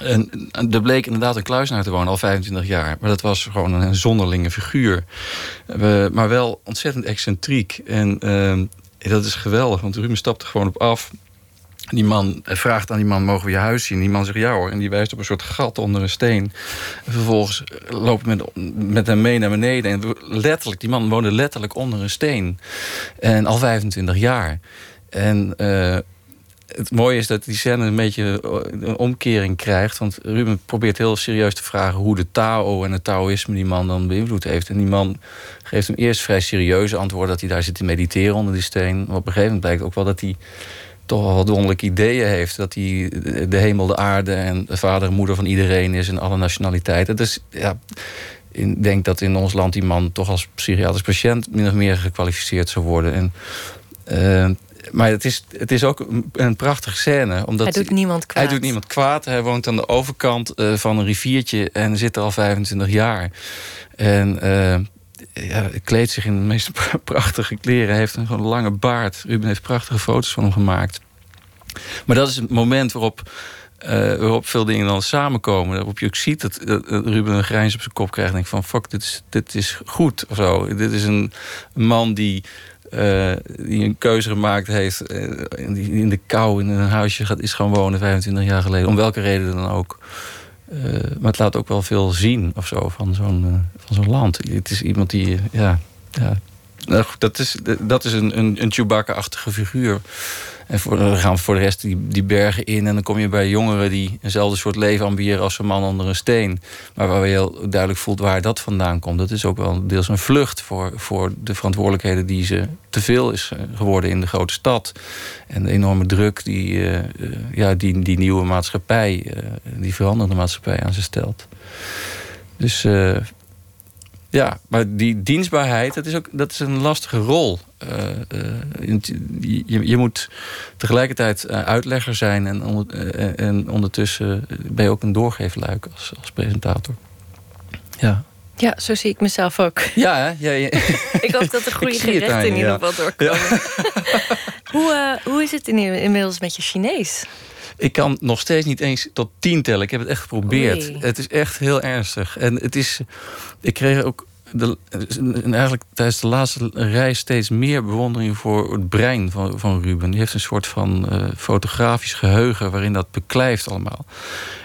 En er bleek inderdaad een kluizenaar te wonen, al 25 jaar. Maar dat was gewoon een zonderlinge figuur. Maar wel ontzettend excentriek. En ehm, dat is geweldig, want Ruben stapt er gewoon op af. Die man vraagt aan die man, mogen we je huis zien? Die man zegt ja hoor. En die wijst op een soort gat onder een steen. En vervolgens loopt met, met hem mee naar beneden. En letterlijk, die man woonde letterlijk onder een steen. En al 25 jaar. En uh, het mooie is dat die scène een beetje een omkering krijgt. Want Ruben probeert heel serieus te vragen hoe de Tao en het Taoïsme die man dan beïnvloed heeft. En die man geeft hem eerst vrij serieuze antwoorden dat hij daar zit te mediteren onder die steen. Maar op een gegeven moment blijkt ook wel dat hij toch wel wat ideeën heeft. Dat hij de hemel, de aarde en de vader en moeder van iedereen is en alle nationaliteiten. Dus ja, ik denk dat in ons land die man toch als psychiatrisch patiënt min of meer gekwalificeerd zou worden. En uh, maar het is, het is ook een prachtige scène. Omdat hij doet niemand kwaad. Hij doet niemand kwaad. Hij woont aan de overkant uh, van een riviertje en zit er al 25 jaar. En uh, ja, kleedt zich in de meest prachtige kleren. Hij heeft een lange baard. Ruben heeft prachtige foto's van hem gemaakt. Maar dat is het moment waarop, uh, waarop veel dingen dan samenkomen. Waarop je ook ziet dat, Ruben een grijns op zijn kop krijgt. En denkt van, fuck, dit is, dit is goed. Of zo. Dit is een man die uh, die een keuze gemaakt heeft. Uh, die in de kou in een huisje gaat, is gaan wonen 25 jaar geleden. Om welke reden dan ook. Uh, maar het laat ook wel veel zien of zo van zo'n van zo'n land. Het is iemand die. Ja, ja. Nou, dat is, dat is een, een, een Chewbacca-achtige figuur. En voor, dan gaan we voor de rest die, die bergen in. En dan kom je bij jongeren die eenzelfde soort leven ambiëren als een man onder een steen. Maar waar je heel duidelijk voelt waar dat vandaan komt. Dat is ook wel deels een vlucht voor, voor de verantwoordelijkheden die ze te veel is eh, geworden in de grote stad. En de enorme druk die uh, ja, die, die nieuwe maatschappij, uh, die veranderde maatschappij aan ze stelt. Dus ja, maar die dienstbaarheid, dat is, ook, dat is een lastige rol. Uh, je, je, moet tegelijkertijd uitlegger zijn en, onder, en ondertussen ben je ook een doorgeefluik als, als presentator. Ja. Ja, zo zie ik mezelf ook. Ja, hè? Ja, ja. ik hoop dat de goede gerechten in ieder geval doorkomen. Ja. hoe, hoe is het inmiddels met je Chinees? Ik kan nog steeds niet eens tot tien tellen. Ik heb het echt geprobeerd. Oei. Het is echt heel ernstig. En het is. Ik kreeg ook. De, eigenlijk tijdens de laatste reis steeds meer bewondering voor het brein van, van Ruben. Die heeft een soort van uh, fotografisch geheugen waarin dat beklijft allemaal.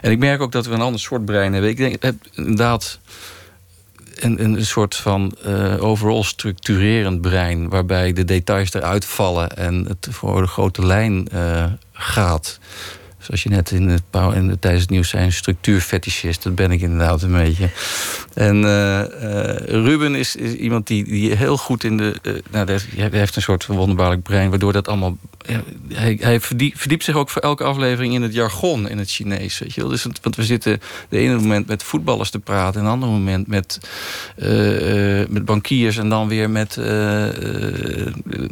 En ik merk ook dat we een ander soort brein hebben. Ik denk heb inderdaad een, een soort van uh, overal structurerend brein, waarbij de details eruit vallen en het voor de grote lijn uh, gaat. Zoals je net in het, in de, tijdens het nieuws zei, een structuurfetischist. Dat ben ik inderdaad een beetje. En uh, uh, Ruben is, iemand die, die heel goed in de... Uh, nou, hij heeft een soort wonderbaarlijk brein... waardoor dat allemaal... Hij hij verdiept, zich ook voor elke aflevering in het jargon in het Chinees. Weet je wel? Dus, want we zitten de ene moment met voetballers te praten... en een ander moment met, met bankiers... en dan weer met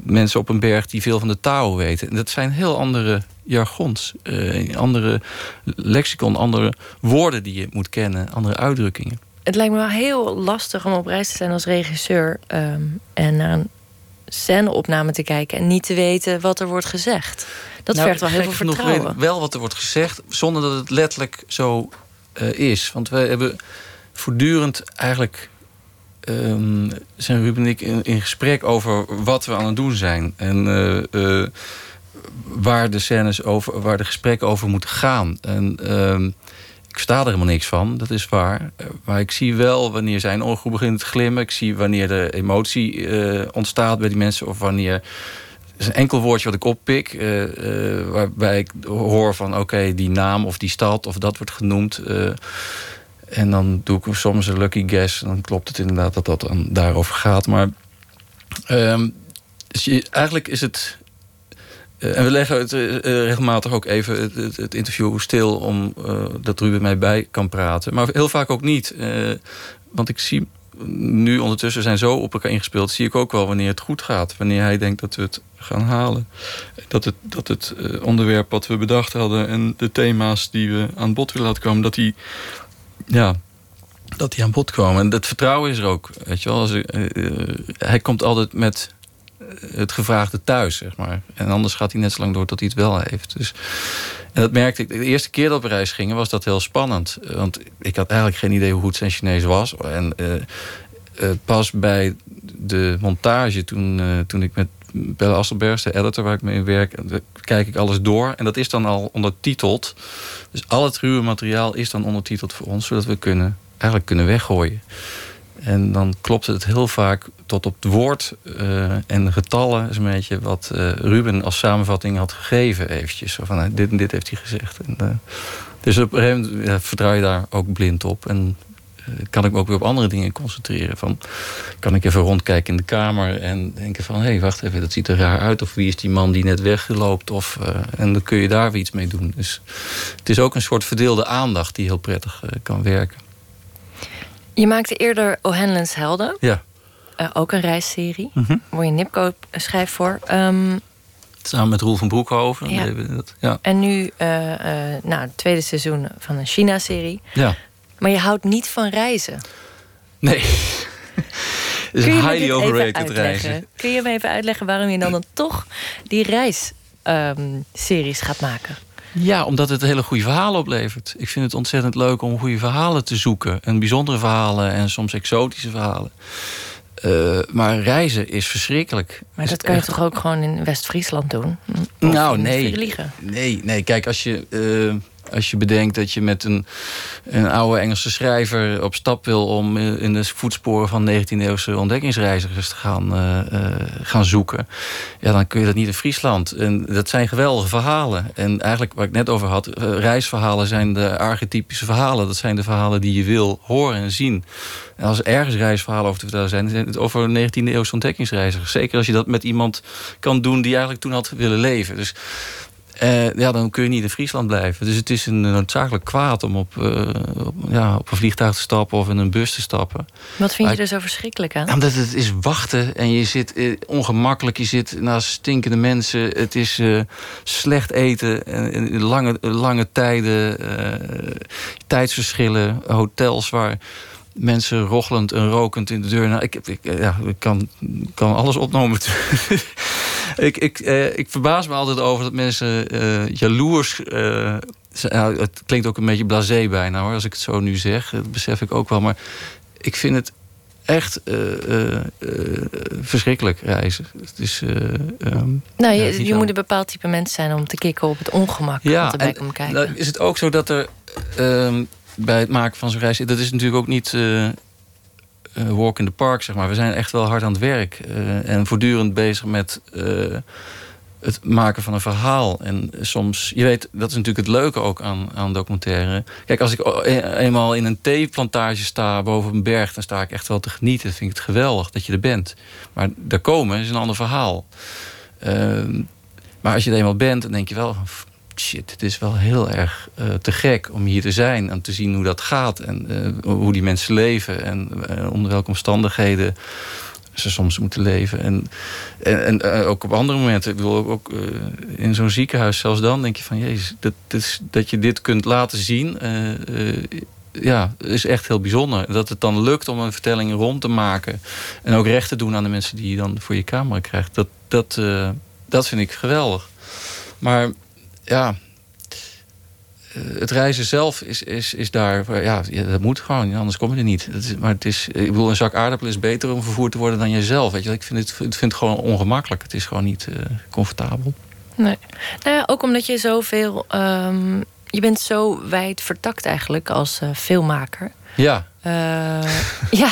mensen op een berg die veel van de Tao weten. En dat zijn heel andere jargons, uh, andere lexicon, andere woorden die je moet kennen, andere uitdrukkingen. Het lijkt me wel heel lastig om op reis te zijn als regisseur um, en naar een scèneopname te kijken en niet te weten wat er wordt gezegd. Dat nou, vergt wel heel veel vertrouwen. Weet wel wat er wordt gezegd, zonder dat het letterlijk zo uh, is. Want we hebben voortdurend eigenlijk um, zijn Ruben en ik in, in, gesprek over wat we aan het doen zijn. En uh, waar de scènes over, waar de gesprekken over moeten gaan. En uh, ik sta er helemaal niks van, dat is waar. Maar ik zie wel wanneer zijn ogen begint te glimmen. Ik zie wanneer de emotie uh, ontstaat bij die mensen. Of wanneer. Er is een enkel woordje wat ik oppik. Uh, waarbij ik hoor van oké, die naam of die stad of dat wordt genoemd. en dan doe ik soms een lucky guess. En dan klopt het inderdaad dat dat dan daarover gaat. Maar ehm, dus eigenlijk is het uh, en we leggen het uh, regelmatig ook even het, het, interview stil... om dat Ruben mij bij kan praten. Maar heel vaak ook niet. want ik zie nu ondertussen zijn zo op elkaar ingespeeld... zie ik ook wel wanneer het goed gaat. Wanneer hij denkt dat we het gaan halen. Dat het, dat het onderwerp wat we bedacht hadden... en de thema's die we aan bod willen laten komen... dat die, ja, dat die aan bod komen. En dat vertrouwen is er ook. Weet je wel? Als, hij komt altijd met het gevraagde thuis, zeg maar. En anders gaat hij net zo lang door tot hij het wel heeft. Dus, en dat merkte ik. De eerste keer dat we reis gingen was dat heel spannend. Want ik had eigenlijk geen idee hoe goed zijn Chinees was. En uh, uh, pas bij de montage, toen, uh, toen ik met Belle Asselbergs, de editor waar ik mee werk, kijk ik alles door. En dat is dan al ondertiteld. Dus al het ruwe materiaal is dan ondertiteld voor ons, zodat we kunnen, eigenlijk kunnen weggooien. En dan klopt het heel vaak tot op het woord uh, en getallen is een beetje wat uh, Ruben als samenvatting had gegeven eventjes. Van, uh, dit en dit heeft hij gezegd. En, dus op een gegeven moment vertrouw je daar ook blind op. En kan ik me ook weer op andere dingen concentreren. Van, kan ik even rondkijken in de kamer en denken van... hé, hey, wacht even, dat ziet er raar uit. Of wie is die man die net wegloopt? Of, en dan kun je daar weer iets mee doen. Dus het is ook een soort verdeelde aandacht die heel prettig kan werken. Je maakte eerder O'Hanlon's Helden. Ja. Uh, ook een reisserie. Mm -hmm. Waar je Nipko schrijft voor. Um, Samen met Roel van Broekhoven. Ja. Dat, ja. En nu uh, uh, nou, het tweede seizoen van een China-serie. Ja. Maar je houdt niet van reizen. Nee. Het is highly overrated reizen. Kun je me even uitleggen waarom je dan, dan toch die reisseries um, gaat maken? Ja, omdat het hele goede verhalen oplevert. Ik vind het ontzettend leuk om goede verhalen te zoeken. En bijzondere verhalen en soms exotische verhalen. Uh, maar reizen is verschrikkelijk. Maar dat kan je toch ook gewoon in West-Friesland doen? Of nou, nee. Nee, nee. Kijk, als je, uh, als je bedenkt dat je met een, een oude Engelse schrijver op stap wil om in de voetsporen van 19e-eeuwse ontdekkingsreizigers te gaan, gaan zoeken, ja, dan kun je dat niet in Friesland. En dat zijn geweldige verhalen. En eigenlijk waar ik net over had, reisverhalen zijn de archetypische verhalen. Dat zijn de verhalen die je wil horen en zien. En als er ergens reisverhalen over te vertellen zijn, zijn het over 19e-eeuwse ontdekkingsreizigers. Zeker als je dat met iemand kan doen die eigenlijk toen had willen leven. Dus uh, ja, dan kun je niet in Friesland blijven. Dus het is een noodzakelijk kwaad om op, uh, op, ja, op een vliegtuig te stappen of in een bus te stappen. Wat vind je er zo verschrikkelijk aan? Omdat het is wachten en je zit uh, ongemakkelijk. Je zit naast stinkende mensen. Het is slecht eten. En, lange, lange tijden. tijdsverschillen. Hotels waar mensen rochelend en rokend in de deur. Nou, ik, ik, ja, ik kan, kan alles opnomen. ik, ik, eh, ik verbaas me altijd over dat mensen uh, jaloers... Uh, het klinkt ook een beetje blasé bijna hoor, als ik het zo nu zeg. Dat besef ik ook wel. Maar ik vind het echt verschrikkelijk reizen. Het is, um, nou, je, je moet een bepaald type mens zijn om te kicken op het ongemak. Ja, en, kijken. Dan is het ook zo dat er ehm, bij het maken van zo'n reis... dat is natuurlijk ook niet walk in the park, zeg maar. We zijn echt wel hard aan het werk. Uh, en voortdurend bezig met uh, het maken van een verhaal. En soms, je weet, dat is natuurlijk het leuke ook aan, aan documentaire. Kijk, als ik eenmaal in een theeplantage sta boven een berg... dan sta ik echt wel te genieten. Vind ik het geweldig dat je er bent. Maar daar komen is een ander verhaal. Ehm, maar als je er eenmaal bent, dan denk je wel shit, het is wel heel erg uh, te gek om hier te zijn en te zien hoe dat gaat en uh, hoe die mensen leven en uh, onder welke omstandigheden ze soms moeten leven. En, en, en ook op andere momenten, ik bedoel ook, in zo'n ziekenhuis, zelfs dan denk je van jezus, dat, dat, dat je dit kunt laten zien. ja, is echt heel bijzonder. Dat het dan lukt om een vertelling rond te maken. En ook recht te doen aan de mensen die je dan voor je camera krijgt. Dat, dat, dat vind ik geweldig. Maar ja, eh, het reizen zelf is, is, is daar, ja, dat moet gewoon, anders kom je er niet. is, maar het is, ik bedoel, een zak aardappelen is beter om vervoerd te worden dan jezelf. Weet je, ik vind het, ik vind het gewoon ongemakkelijk. Het is gewoon niet uh, comfortabel. Nee. Nou ja, ook omdat je zoveel, um, je bent zo wijd vertakt eigenlijk als uh, filmmaker. Ja. ja,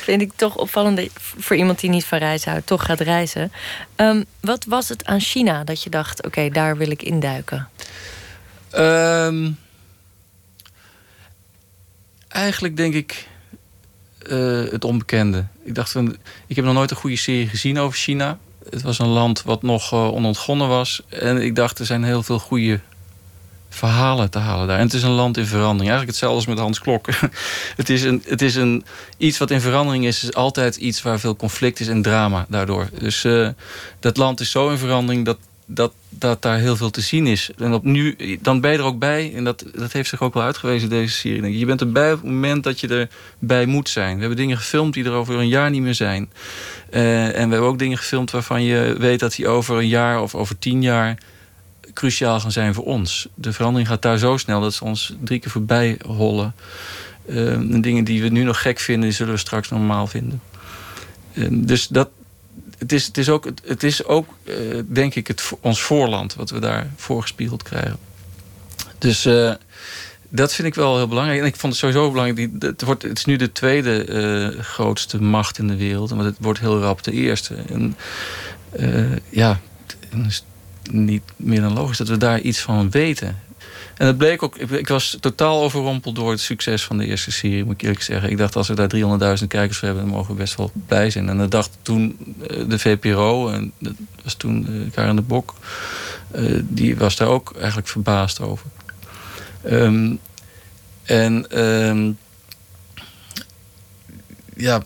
vind ik toch opvallend voor iemand die niet van reizen houdt, toch gaat reizen. Um, wat was het aan China dat je dacht, oké, daar wil ik induiken? Um, eigenlijk denk ik uh, het onbekende. Ik dacht ik heb nog nooit een goede serie gezien over China. Het was een land wat nog uh, onontgonnen was. En ik dacht, er zijn heel veel goede verhalen te halen daar. En het is een land in verandering. Eigenlijk hetzelfde als met Hans Klok. het is, een, het is een, iets wat in verandering is, is altijd iets waar veel conflict is en drama daardoor. Dus uh, dat land is zo in verandering dat, dat, dat daar heel veel te zien is. En op nu, dan ben je er ook bij, en dat, dat heeft zich ook wel uitgewezen deze serie. Je bent erbij op het moment dat je erbij moet zijn. We hebben dingen gefilmd die er over een jaar niet meer zijn. Uh, en we hebben ook dingen gefilmd waarvan je weet dat die over een jaar of over tien jaar cruciaal gaan zijn voor ons. De verandering gaat daar zo snel dat ze ons drie keer voorbij hollen. Uh, dingen die we nu nog gek vinden, die zullen we straks normaal vinden. Uh, dus dat, het is, het is ook, het is ook uh, denk ik, het, ons voorland wat we daar voorgespiegeld krijgen. Dus eh, dat vind ik wel heel belangrijk. En ik vond het sowieso belangrijk. Het, wordt, het is nu de tweede uh, grootste macht in de wereld. Maar het wordt heel rap de eerste. En ja, niet meer dan logisch dat we daar iets van weten. En het bleek ook, ik, was totaal overrompeld door het succes van de eerste serie, moet ik eerlijk zeggen. Ik dacht, als we daar 300.000 kijkers voor hebben, dan mogen we best wel blij zijn. En dat dacht toen eh, de VPRO, en dat was toen uh, Karen de Bok, uh, die was daar ook eigenlijk verbaasd over. Um, en um, ja,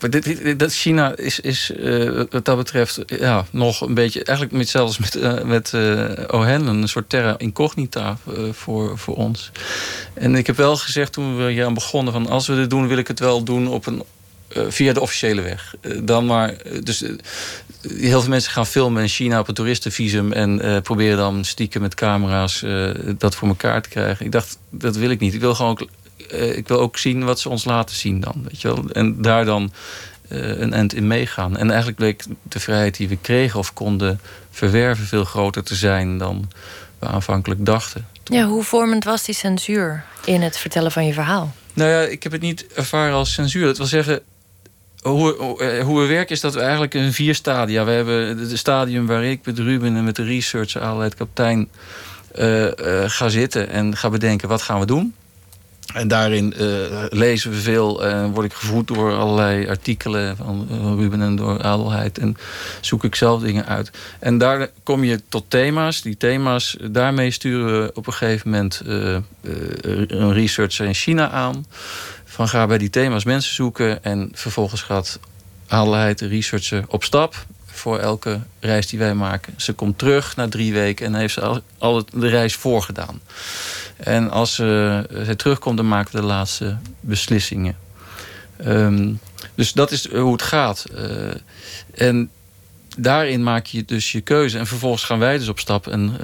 dat China is, is uh, wat dat betreft ja, nog een beetje... eigenlijk hetzelfde als met, uh, met uh, O'Hanlon... een soort terra incognita voor, voor ons. En ik heb wel gezegd toen we hier aan begonnen... van als we dit doen, wil ik het wel doen op een, via de officiële weg. dan maar... dus heel veel mensen gaan filmen in China op een toeristenvisum... en proberen dan stiekem met camera's dat voor elkaar te krijgen. Ik dacht, dat wil ik niet. Ik wil gewoon uh, ik wil ook zien wat ze ons laten zien dan. Weet je wel? En daar dan uh, een end in meegaan. En eigenlijk bleek de vrijheid die we kregen of konden verwerven veel groter te zijn dan we aanvankelijk dachten. Ja, hoe vormend was die censuur in het vertellen van je verhaal? Nou ja, ik heb het niet ervaren als censuur. Dat wil zeggen, hoe, eh, hoe we werken is dat we eigenlijk in vier stadia... We hebben het stadium waar ik met Ruben en met de researcher... allerlei kaptein uh, uh, ga zitten en ga bedenken... wat gaan we doen? En daarin uh, lezen we veel en word ik gevoed door allerlei artikelen van, van Ruben en door Adelheid. En zoek ik zelf dingen uit. En daar kom je tot thema's. Die thema's, daarmee sturen we op een gegeven moment een researcher in China aan. Van ga bij die thema's mensen zoeken. En vervolgens gaat Adelheid, de researcher, op stap voor elke reis die wij maken. Ze komt terug na drie weken en heeft ze al, al de reis voorgedaan. En als ze, ze terugkomt, dan maken we de laatste beslissingen. Um, dus dat is hoe het gaat. Uh, en daarin maak je dus je keuze. En vervolgens gaan wij dus op stap. En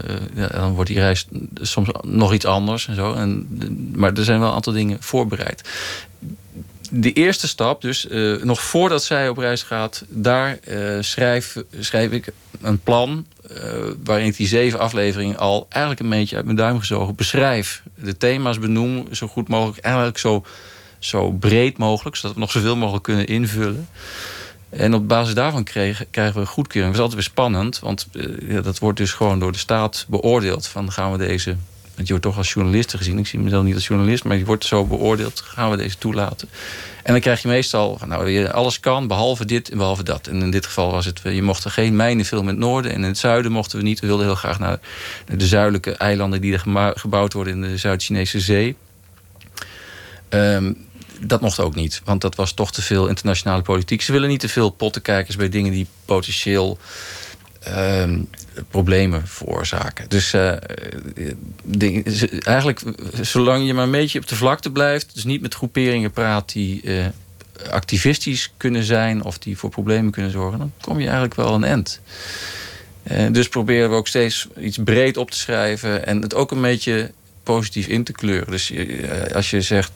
dan wordt die reis soms nog iets anders en zo. En, maar er zijn wel een aantal dingen voorbereid. De eerste stap, dus uh, nog voordat zij op reis gaat, daar schrijf, schrijf ik een plan uh, waarin ik die zeven afleveringen al eigenlijk een beetje uit mijn duim gezogen beschrijf. De thema's benoem zo goed mogelijk, eigenlijk zo, zo breed mogelijk, zodat we nog zoveel mogelijk kunnen invullen. En op basis daarvan kregen, krijgen we een goedkeuring. Dat is altijd weer spannend, want dat wordt dus gewoon door de staat beoordeeld. Van gaan we deze je wordt toch als journalist gezien. Ik zie mezelf niet als journalist, maar je wordt zo beoordeeld. Gaan we deze toelaten? En dan krijg je meestal, nou, alles kan, behalve dit en behalve dat. En in dit geval was het, je mocht er geen mijnen filmen in het noorden. En in het zuiden mochten we niet. We wilden heel graag naar de zuidelijke eilanden die er gebouwd worden in de Zuid-Chinese zee. Um, dat mocht ook niet, want dat was toch te veel internationale politiek. Ze willen niet te veel pottenkijkers bij dingen die potentieel uh, problemen veroorzaken. Dus uh, de, eigenlijk, zolang je maar een beetje op de vlakte blijft... dus niet met groeperingen praat die uh, activistisch kunnen zijn... of die voor problemen kunnen zorgen... dan kom je eigenlijk wel een end. Uh, dus proberen we ook steeds iets breed op te schrijven... en het ook een beetje positief in te kleuren. Dus als je zegt...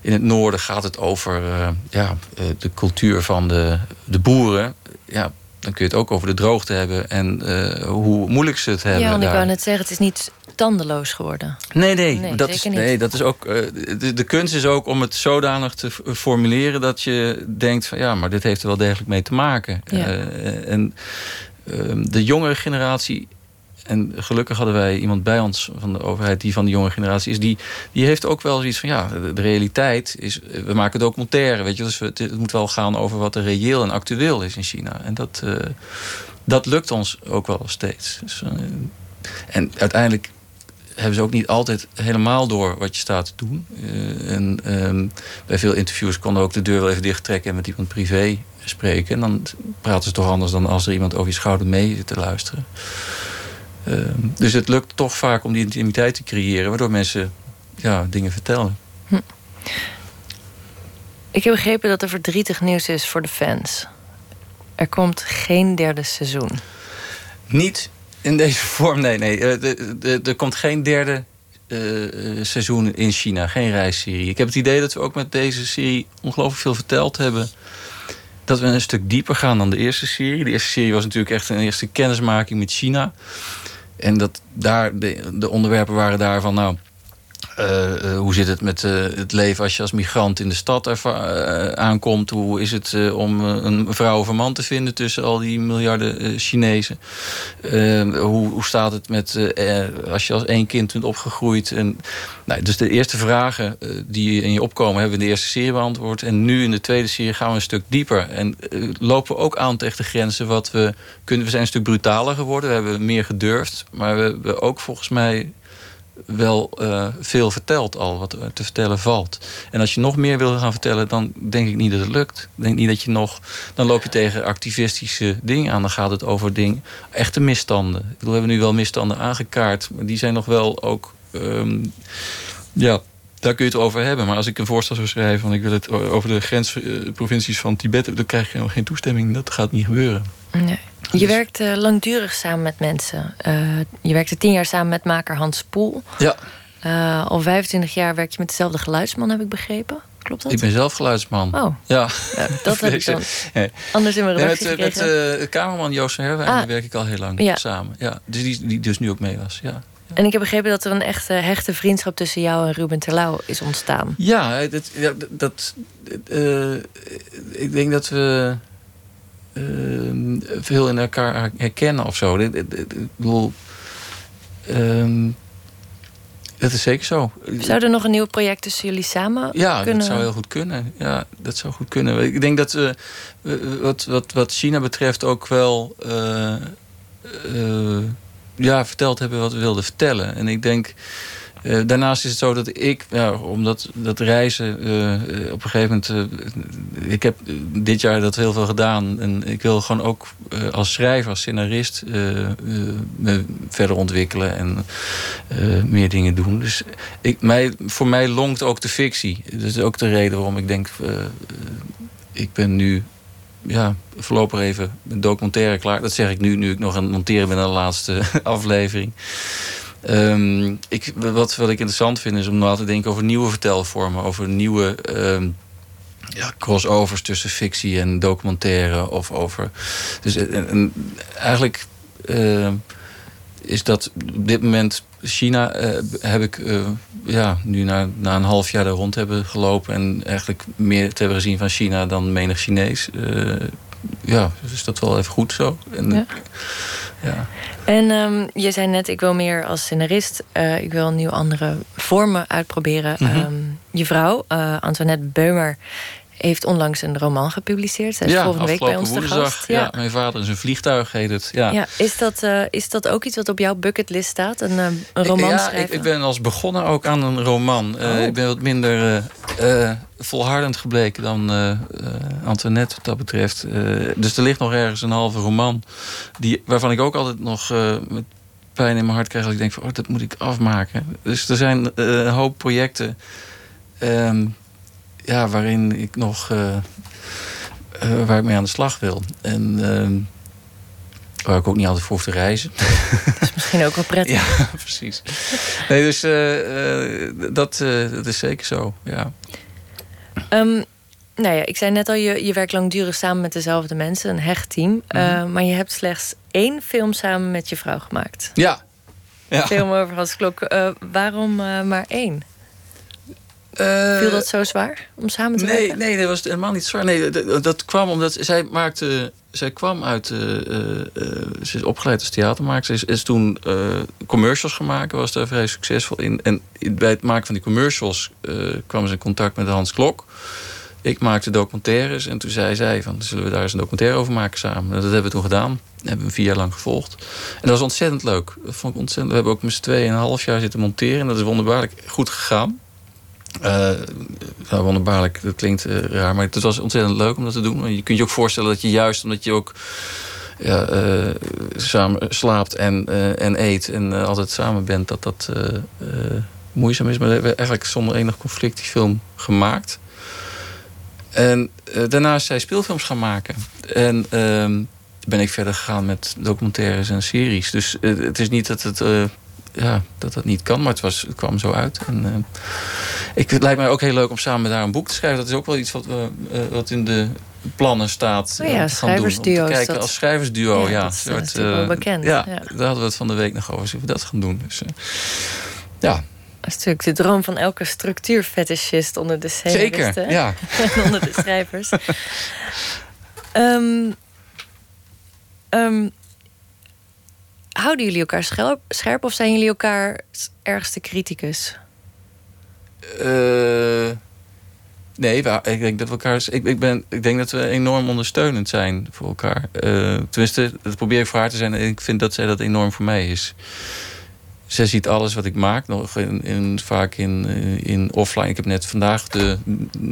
In het noorden gaat het over ja, de cultuur van de, de boeren. Ja, dan kun je het ook over de droogte hebben en uh, hoe moeilijk ze het hebben. Ja, want ik wou net zeggen, het is niet tandeloos geworden. Nee, nee, nee dat, is, nee dat is ook. Uh, de, de, kunst is ook om het zodanig te formuleren dat je denkt van ja, maar dit heeft er wel degelijk mee te maken. Ja. Uh, en de jongere generatie en gelukkig hadden wij iemand bij ons van de overheid die van de jonge generatie is. Die, die heeft ook wel zoiets van ja, de, realiteit is. We maken documentaire, weet je. Dus het, het, moet wel gaan over wat er reëel en actueel is in China. En dat, uh, dat lukt ons ook wel steeds. Dus, uh, en uiteindelijk hebben ze ook niet altijd helemaal door wat je staat te doen. Uh, en um, bij veel interviews konden ook de deur wel even dichttrekken en met iemand privé spreken. En dan praten ze toch anders dan als er iemand over je schouder mee zit te luisteren. Uh, dus het lukt toch vaak om die intimiteit te creëren, waardoor mensen ja, dingen vertellen. Hm. Ik heb begrepen dat er verdrietig nieuws is voor de fans. Er komt geen derde seizoen. Niet in deze vorm, nee. nee. Er komt geen derde uh, seizoen in China, geen reisserie. Ik heb het idee dat we ook met deze serie ongelooflijk veel verteld hebben. Dat we een stuk dieper gaan dan de eerste serie. De eerste serie was natuurlijk echt een eerste kennismaking met China. En dat daar de, de onderwerpen waren daarvan, nou, uh, uh, hoe zit het met uh, het leven als je als migrant in de stad aankomt? Hoe is het om een vrouw of een man te vinden tussen al die miljarden Chinezen? Hoe, hoe, staat het met als je als één kind bent opgegroeid? En, nou, dus de eerste vragen die in je opkomen hebben we in de eerste serie beantwoord. En nu in de tweede serie gaan we een stuk dieper. En lopen we ook aan tegen de grenzen wat we kunnen. We zijn een stuk brutaler geworden. We hebben meer gedurfd. Maar we hebben ook volgens mij wel uh, veel verteld al, wat te vertellen valt. En als je nog meer wil gaan vertellen, dan denk ik niet dat het lukt. Denk niet dat je nog... Dan loop je tegen activistische dingen aan. Dan gaat het over dingen, echte misstanden. Ik bedoel, we hebben nu wel misstanden aangekaart, maar die zijn nog wel ook... Um, ja, daar kun je het over hebben. Maar als ik een voorstel zou schrijven... van ik wil het over de grensprovincies van Tibet... dan krijg je nog geen toestemming. Dat gaat niet gebeuren. Nee. Je dus- werkt uh, langdurig samen met mensen. Uh, je werkte tien jaar samen met maker Hans Poel. Ja. Uh, al 25 jaar werk je met dezelfde geluidsman, heb ik begrepen. Klopt dat? Ik ben zelf geluidsman. Oh. Ja. ja dat heb ik dan anders in mijn redactie nee, Met, met uh, kamerman Joost Herwijn ah. werk ik al heel lang ja. samen. Ja, dus die, die dus nu ook mee was. Ja. En ik heb begrepen dat er een echte hechte vriendschap tussen jou en Ruben Terlouw is ontstaan. Ja, dat, uh, ik denk dat we uh, veel in elkaar herkennen of zo. Ik, bedoel, uh, dat is zeker zo. Zou er nog een nieuw project tussen jullie samen ja, kunnen? dat zou heel goed kunnen. Ja, dat zou goed kunnen. Ik denk dat uh, wat, wat, wat China betreft ook wel uh, uh, ja, verteld hebben wat we wilden vertellen. En ik denk uh, daarnaast is het zo dat ik, ja, omdat dat reizen uh, op een gegeven moment. Ik heb dit jaar dat heel veel gedaan. En ik wil gewoon ook als schrijver, als scenarist me verder ontwikkelen en meer dingen doen. Dus ik, mij, voor mij longt ook de fictie. Dat is ook de reden waarom ik denk. ik ben nu ja, voorlopig even een documentaire klaar. Dat zeg ik nu, nu ik nog aan het monteren ben aan de laatste aflevering. Um, ik, wat, wat ik interessant vind is om na te denken over nieuwe vertelvormen, over nieuwe um, ja, crossovers tussen fictie en documentaire. Of over. Dus en, en eigenlijk uh, is dat op dit moment. China uh, heb ik uh, ja, nu na, na een half jaar daar rond hebben gelopen. En eigenlijk meer te hebben gezien van China dan menig Chinees. ja, dus is dat wel even goed zo. En, ja. ja. En um, je zei net, ik wil meer als scenarist. Uh, ik wil nieuw andere vormen uitproberen. Mm -hmm. um, je vrouw, uh, Antoinette Beumer, heeft onlangs een roman gepubliceerd. Zij is ja, volgende week bij ons te gast. Ja. ja. mijn vader is een vliegtuig, heet het. Ja. ja is, dat, uh, is dat ook iets wat op jouw bucketlist staat? Een, een roman ja, schrijven? Ik, ik, ben als begonnen ook aan een roman. Oh. ik ben wat minder volhardend gebleken dan Antoinette wat dat betreft. Dus er ligt nog ergens een halve roman. Die, waarvan ik ook altijd nog met pijn in mijn hart krijg. Als ik denk van, oh, dat moet ik afmaken. Dus er zijn een hoop projecten... Um, ja, waarin ik nog... waar ik mee aan de slag wil. En... ehm waar ik ook niet altijd voor hoef te reizen. Dat is misschien ook wel prettig. ja, precies. Nee, dus dat, dat is zeker zo, ja. Um, nou ja, ik zei net al, je, je werkt langdurig samen met dezelfde mensen, een hecht team. Mm -hmm. uh, maar je hebt slechts één film samen met je vrouw gemaakt. Ja. ja. Film over Hans Klok. Uh, waarom uh, maar één? Viel dat zo zwaar om samen te nee, werken? Nee, dat was helemaal niet zwaar. Nee, dat, dat kwam omdat zij maakte. Zij kwam uit. ze is opgeleid als theatermaker. Ze is, is toen commercials gemaakt. Was daar vrij succesvol in. En bij het maken van die commercials kwam ze in contact met Hans Klok. Ik maakte documentaires en toen zei zij van... zullen we daar eens een documentaire over maken samen? Dat hebben we toen gedaan. Dat hebben we vier jaar lang gevolgd. En dat was ontzettend leuk. Dat vond ik ontzettend. We hebben ook met z'n tweeën een half jaar zitten monteren. En dat is wonderbaarlijk goed gegaan. Uh, nou, wonderbaarlijk, dat klinkt uh, raar. Maar het was ontzettend leuk om dat te doen. Je kunt je ook voorstellen dat je juist omdat je ook... Ja, uh, samen slaapt en, en eet en altijd samen bent... dat dat moeizaam is. Maar we hebben eigenlijk zonder enig conflict die film gemaakt... En daarna is zij speelfilms gaan maken. En uh, ben ik verder gegaan met documentaires en series. Dus het is niet dat het, ja, dat het niet kan, maar het, was, het kwam zo uit. En, ik, het lijkt mij ook heel leuk om samen haar een boek te schrijven. Dat is ook wel iets wat, wat in de plannen staat. Oh ja, te gaan doen. Om te kijken dat... als schrijversduo. Ja, ja dat is, soort, dat is wel bekend. Ja, ja, daar hadden we het van de week nog over. Zullen we dat gaan doen? Dus, ja. Dat is natuurlijk de droom van elke structuurfetischist onder de Zeker, ja. en onder de schrijvers. um, um, houden jullie elkaar scherp, scherp of zijn jullie elkaar ergste criticus? Uh, nee, ik denk dat we elkaar. Ik, ik, ben, ik denk dat we enorm ondersteunend zijn voor elkaar. Uh, tenminste, dat probeer ik voor haar te zijn. En ik vind dat zij dat enorm voor mij is zij ziet alles wat ik maak, nog in, vaak in, in offline. Ik heb net vandaag de,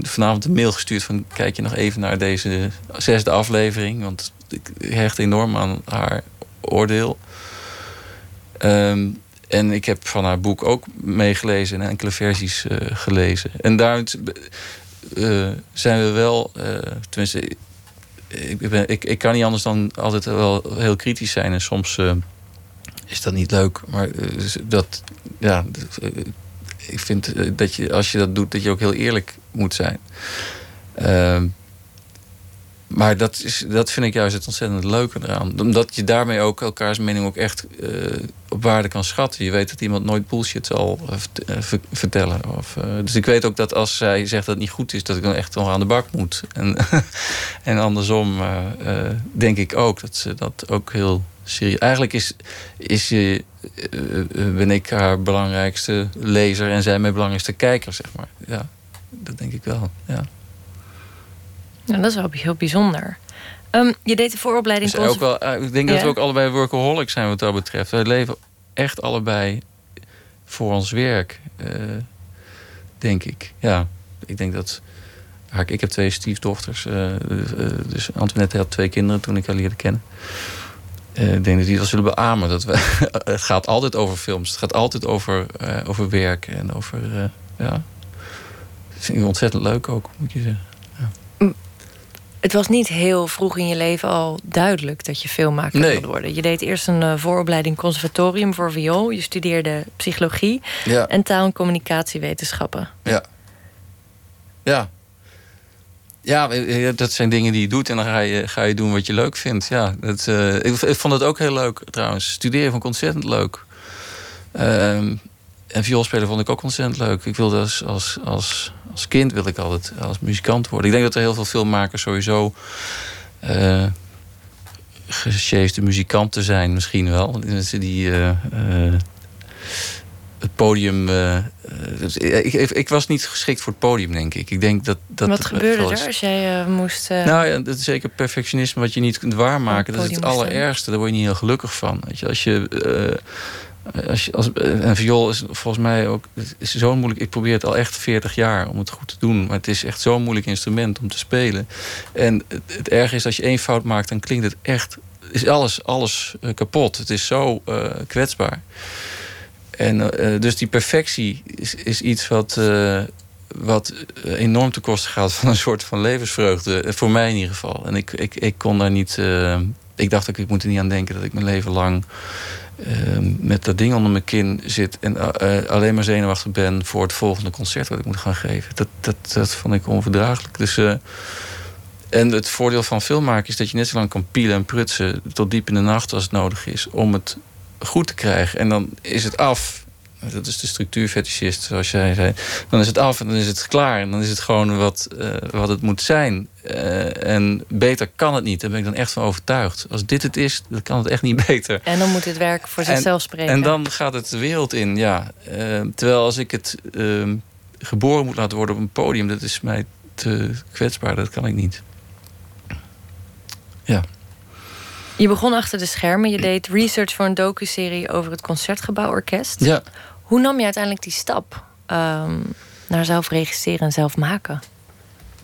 vanavond een mail gestuurd van... kijk je nog even naar deze zesde aflevering. Want ik hecht enorm aan haar oordeel. Um, en ik heb van haar boek ook meegelezen en enkele versies uh, gelezen. En daar uh, zijn we wel... Uh, tenminste, ik, ben, ik, ik kan niet anders dan altijd wel heel kritisch zijn. En soms is dat niet leuk. Maar dat, ja, ik vind dat je als je dat doet, dat je ook heel eerlijk moet zijn. Maar dat, is, dat vind ik juist het ontzettend leuke eraan. Omdat je daarmee ook elkaars mening ook echt uh, op waarde kan schatten. Je weet dat iemand nooit bullshit zal uh, vertellen. Of, dus ik weet ook dat als zij zegt dat het niet goed is, dat ik dan echt nog aan de bak moet. En, en andersom denk ik ook dat ze dat ook heel serieus. Eigenlijk is, is ben ik haar belangrijkste lezer en zij mijn belangrijkste kijker, zeg maar. Ja, dat denk ik wel. Ja. Nou, dat is wel heel bijzonder. Um, je deed de vooropleiding... Dus ook wel, eh, ik denk dat we ook allebei workaholic zijn wat dat betreft. We leven echt allebei voor ons werk. Uh, denk ik. Ja, ik denk dat... Ik heb twee stiefdochters. Uh, dus Antoinette had twee kinderen toen ik haar leerde kennen. ik denk dat die dat zullen beamen. Dat we, het gaat altijd over films. Het gaat altijd over, over werk. En over... ja. Dat vind ik ontzettend leuk ook, moet je zeggen. Het was niet heel vroeg in je leven al duidelijk dat je filmmaker nee. wilde worden. Je deed eerst een uh, vooropleiding conservatorium voor viool. Je studeerde psychologie en taal- en communicatiewetenschappen. Ja. Ja. Ja, dat zijn dingen die je doet en dan ga je, ga je doen wat je leuk vindt. Ja, dat, uh, ik, ik, vond het ook heel leuk trouwens. Studeren vond ik ontzettend leuk. Uh, en vioolspelen vond ik ook ontzettend leuk. Ik wilde als, als, als, als kind wil ik altijd als muzikant worden. Ik denk dat er heel veel filmmakers sowieso uh, gesjeesde muzikanten zijn, misschien wel. Mensen die uh, uh, het podium. ik, ik, was niet geschikt voor het podium, denk ik. ik denk dat, dat wat gebeurde er als jij moest. Nou ja, dat is zeker perfectionisme wat je niet kunt waarmaken. Dat is het allerergste. Daar word je niet heel gelukkig van. Weet je, als je als je, als, een viool is volgens mij ook is zo moeilijk. Ik probeer het al echt 40 jaar om het goed te doen. Maar het is echt zo'n moeilijk instrument om te spelen. En het, erg is als je één fout maakt, dan klinkt het echt. Is alles, alles uh, kapot. Het is zo uh, kwetsbaar. En dus die perfectie is, is iets wat, wat enorm te kosten gaat van een soort van levensvreugde. Voor mij in ieder geval. En ik, ik, ik kon daar niet. ik dacht ook, ik moet er niet aan denken dat ik mijn leven lang Ehm, met dat ding onder mijn kin zit en uh, alleen maar zenuwachtig ben voor het volgende concert wat ik moet gaan geven. Dat, dat, dat vond ik onverdraaglijk. Dus, uh, en het voordeel van filmmaken is dat je net zo lang kan pielen en prutsen tot diep in de nacht als het nodig is om het goed te krijgen. En dan is het af dat is de structuurfetischist, zoals jij zei. Dan is het af en dan is het klaar. En dan is het gewoon wat, uh, wat het moet zijn. Uh, en beter kan het niet. Daar ben ik dan echt van overtuigd. Als dit het is, dan kan het echt niet beter. En dan moet het werk voor zichzelf spreken. En dan gaat het de wereld in, ja. Uh, terwijl als ik het ehm, geboren moet laten worden op een podium... dat is mij te kwetsbaar. Dat kan ik niet. Ja. Je begon achter de schermen. Je deed research voor een docu-serie over het Concertgebouworkest. Ja. Hoe nam je uiteindelijk die stap um, naar zelf regisseren en zelf maken?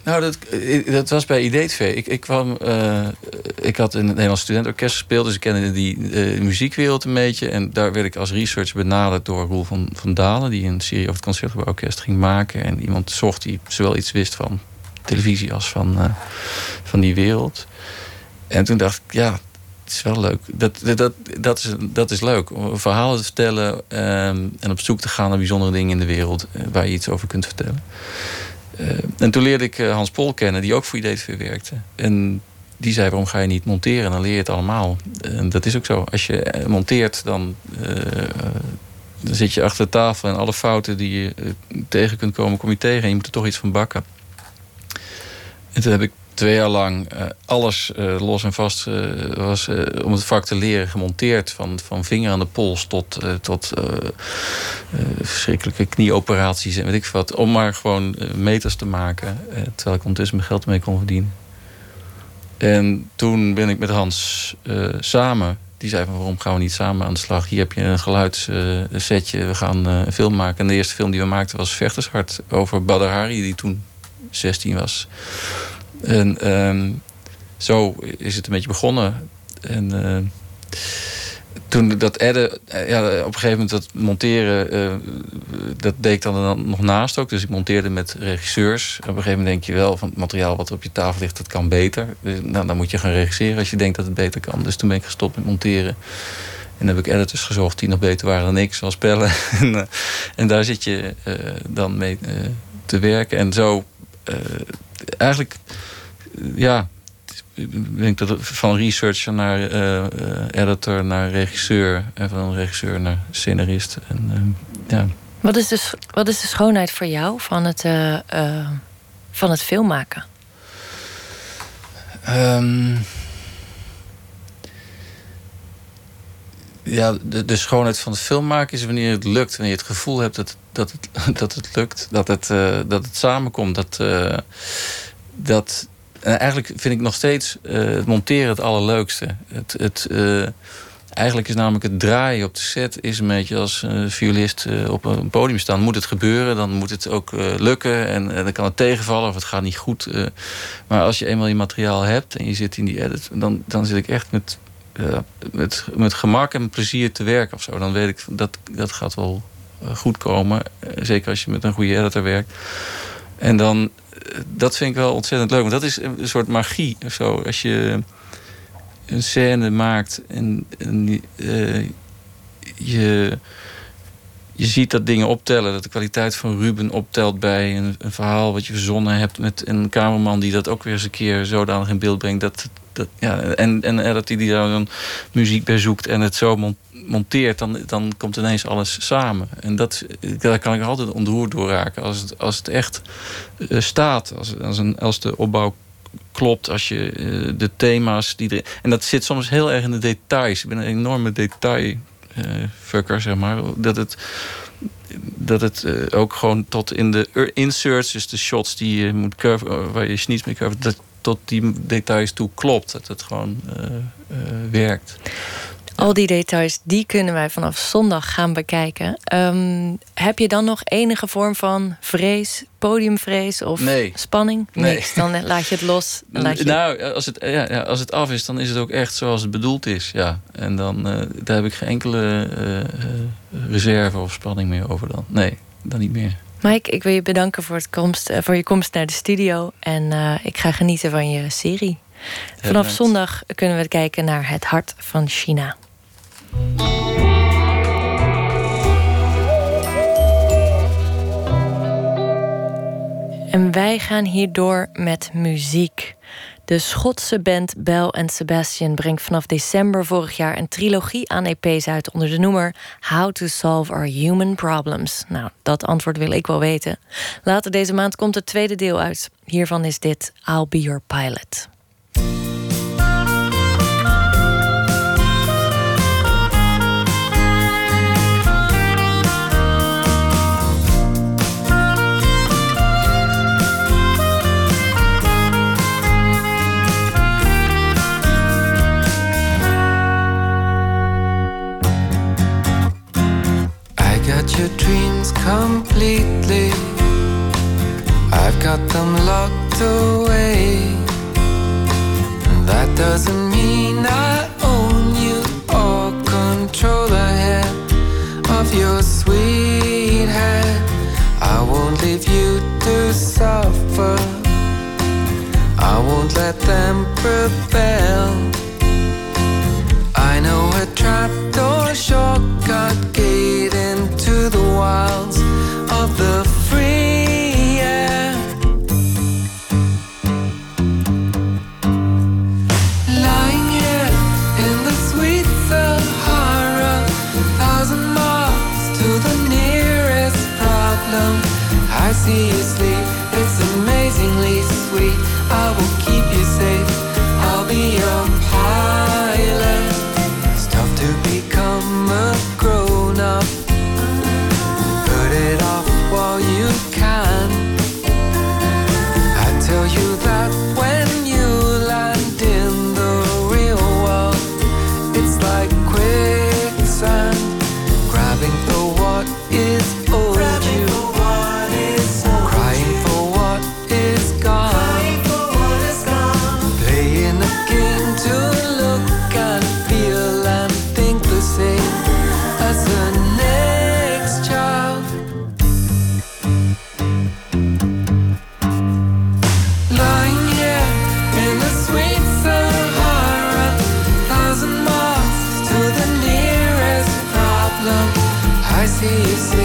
Nou, dat, dat was bij IDTV. Ik, ik, kwam, uh, ik had in het Nederlands Studentorkest gespeeld, dus ik kende die uh, muziekwereld een beetje. En daar werd ik als researcher benaderd door Roel van, van Dalen, die een serie over het Concertgebouworkest ging maken. En iemand zocht die zowel iets wist van televisie als van, uh, van die wereld. En toen dacht ik, ja, is wel leuk. Dat, dat, dat, is, dat is leuk. Verhalen te vertellen ehm, en op zoek te gaan naar bijzondere dingen in de wereld eh, waar je iets over kunt vertellen. Uh, en toen leerde ik uh, Hans Pol kennen, die ook voor IDTV werkte. En die zei: waarom ga je niet monteren? Dan leer je het allemaal. En dat is ook zo. Als je monteert, dan, dan zit je achter de tafel en alle fouten die je tegen kunt komen, kom je tegen en je moet er toch iets van bakken. En toen heb ik twee jaar lang uh, alles uh, los en vast uh, was om het vak te leren gemonteerd. Van, van vinger aan de pols tot, tot verschrikkelijke knieoperaties en weet ik wat. Om maar gewoon meters te maken. terwijl ik ondertussen mijn geld mee kon verdienen. En toen ben ik met Hans samen. Die zei van waarom gaan we niet samen aan de slag? Hier heb je een geluidssetje. we gaan een film maken. En de eerste film die we maakten was Vechtershart. Over Badr Hari die toen 16 was. En um, zo is het een beetje begonnen. En uh, toen dat edden, eh, ja, op een gegeven moment dat monteren, uh, dat deed ik dan nog naast ook. Dus ik monteerde met regisseurs. Op een gegeven moment denk je wel van het materiaal wat er op je tafel ligt, dat kan beter. Dus, nou, dan moet je gaan regisseren als je denkt dat het beter kan. Dus toen ben ik gestopt met monteren. En dan heb ik editors gezocht die nog beter waren dan ik, zoals Pellen. en, en daar zit je dan mee te werken. En zo eigenlijk ja, ben ik dat van researcher naar uh, editor naar regisseur. En van regisseur naar scenarist. En, uh, ja. wat, is de, wat is de schoonheid voor jou van het, van het filmmaken? Um, ja, de, de schoonheid van het filmmaken is wanneer het lukt. Wanneer je het gevoel hebt dat, dat, het, dat het lukt. Dat het, uh, dat het samenkomt. Dat, uh, dat, en eigenlijk vind ik nog steeds het monteren het allerleukste. Het, het, eigenlijk is namelijk het draaien op de set... is een beetje als een violist op een podium staan. Moet het gebeuren, dan moet het ook lukken. En, dan kan het tegenvallen of het gaat niet goed. maar als je eenmaal je materiaal hebt en je zit in die edit... dan, dan zit ik echt met met, met gemak en plezier te werken of zo. Dan weet ik dat dat gaat wel eh, goed komen. Uh, zeker als je met een goede editor werkt. En dan, dat vind ik wel ontzettend leuk. Want dat is een soort magie of zo. Als je een scène maakt en, je, je ziet dat dingen optellen. Dat de kwaliteit van Ruben optelt bij een, verhaal wat je verzonnen hebt met een cameraman die dat ook weer eens een keer zodanig in beeld brengt dat dat, ja, en, en dat hij daar dan muziek bij zoekt en het zo monteert, dan, dan komt ineens alles samen. En dat, daar kan ik altijd ontroerd door raken. Als het, als het echt uh, staat, als, als, een, als de opbouw klopt, als je uh, de thema's die. En dat zit soms heel erg in de details. Ik ben een enorme detailfucker, uh, zeg maar. Dat het dat het ook gewoon tot in de inserts, dus de shots die je moet curven, waar je sneaks mee curven, dat tot die details toe klopt. Dat het gewoon werkt. Al die details, die kunnen wij vanaf zondag gaan bekijken. Um, heb je dan nog enige vorm van vrees, podiumvrees of nee. spanning? Nee. Niks, dan laat je het los. Dan laat je... Nou, als het, ja, ja, als het af is, dan is het ook echt zoals het bedoeld is. Ja. En dan uh, daar heb ik geen enkele reserve of spanning meer over dan. Nee, dan niet meer. Mike, ik wil je bedanken voor, het komst, voor je komst naar de studio. En uh, ik ga genieten van je serie. Vanaf zondag kunnen we kijken naar Het Hart van China. En wij gaan hierdoor met muziek. De Schotse band Bell Sebastian brengt vanaf december vorig jaar een trilogie aan EP's uit onder de noemer How to Solve Our Human Problems. Nou, dat antwoord wil ik wel weten. Later deze maand komt het tweede deel uit. Hiervan is dit I'll Be Your Pilot. Your dreams completely. I've got them locked away. That doesn't mean I own you or control the hair of your sweet head. I won't leave you to suffer. I won't let them prevail. difícil.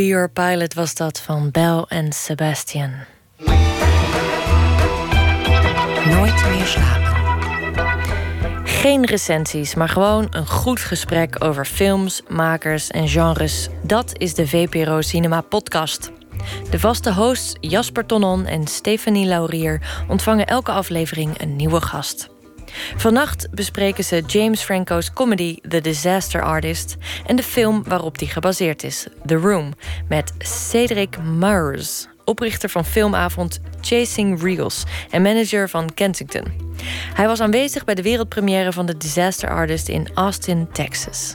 Be Your Pilot was dat van Bel en Sebastian. Nooit meer slapen. Geen recensies, maar gewoon een goed gesprek over films, makers en genres. Dat is de VPRO Cinema Podcast. De vaste hosts Jasper Tonon en Stephanie Laurier ontvangen elke aflevering een nieuwe gast. Vannacht bespreken ze James Franco's comedy The Disaster Artist en de film waarop die gebaseerd is, The Room, met Cedric Murs, oprichter van filmavond Chasing Reels en manager van Kensington. Hij was aanwezig bij de wereldpremière van The Disaster Artist in Austin, Texas.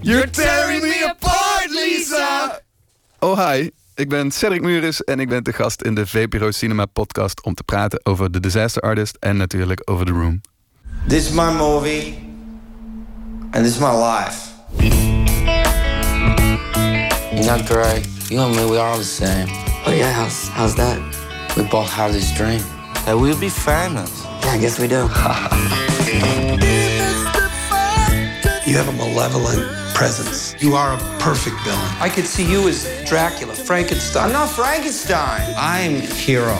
You're tearing me apart, Lisa! Oh, hi. Ik ben Cedric Muris en ik ben te gast in de VPRO Cinema podcast om te praten over The Disaster Artist en natuurlijk over The Room. This is my movie, and this is my life. You're not Greg. You and me, we are all the same. Oh yeah, how's how's that? We both have this dream. That we'll be famous. Yeah, I guess we do. You have a malevolent presence. You are a perfect villain. I could see you as Dracula, Frankenstein. I'm not Frankenstein. I'm hero.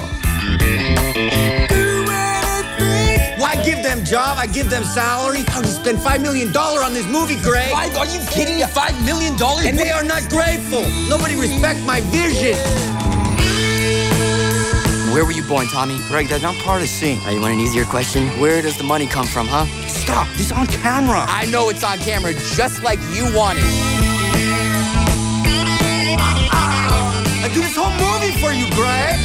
Why give them job? I give them salary. I would spend five million dollar on this movie, Greg. Five? Are you kidding? me? Five million dollars? And they are not grateful. Nobody respect my vision. Where were you born, Tommy? Greg, that's not part of the scene. Now, you want an easier question? Where does the money come from, huh? Stop. This on camera. I know it's on camera, just like you want it. I do this whole movie for you, Greg.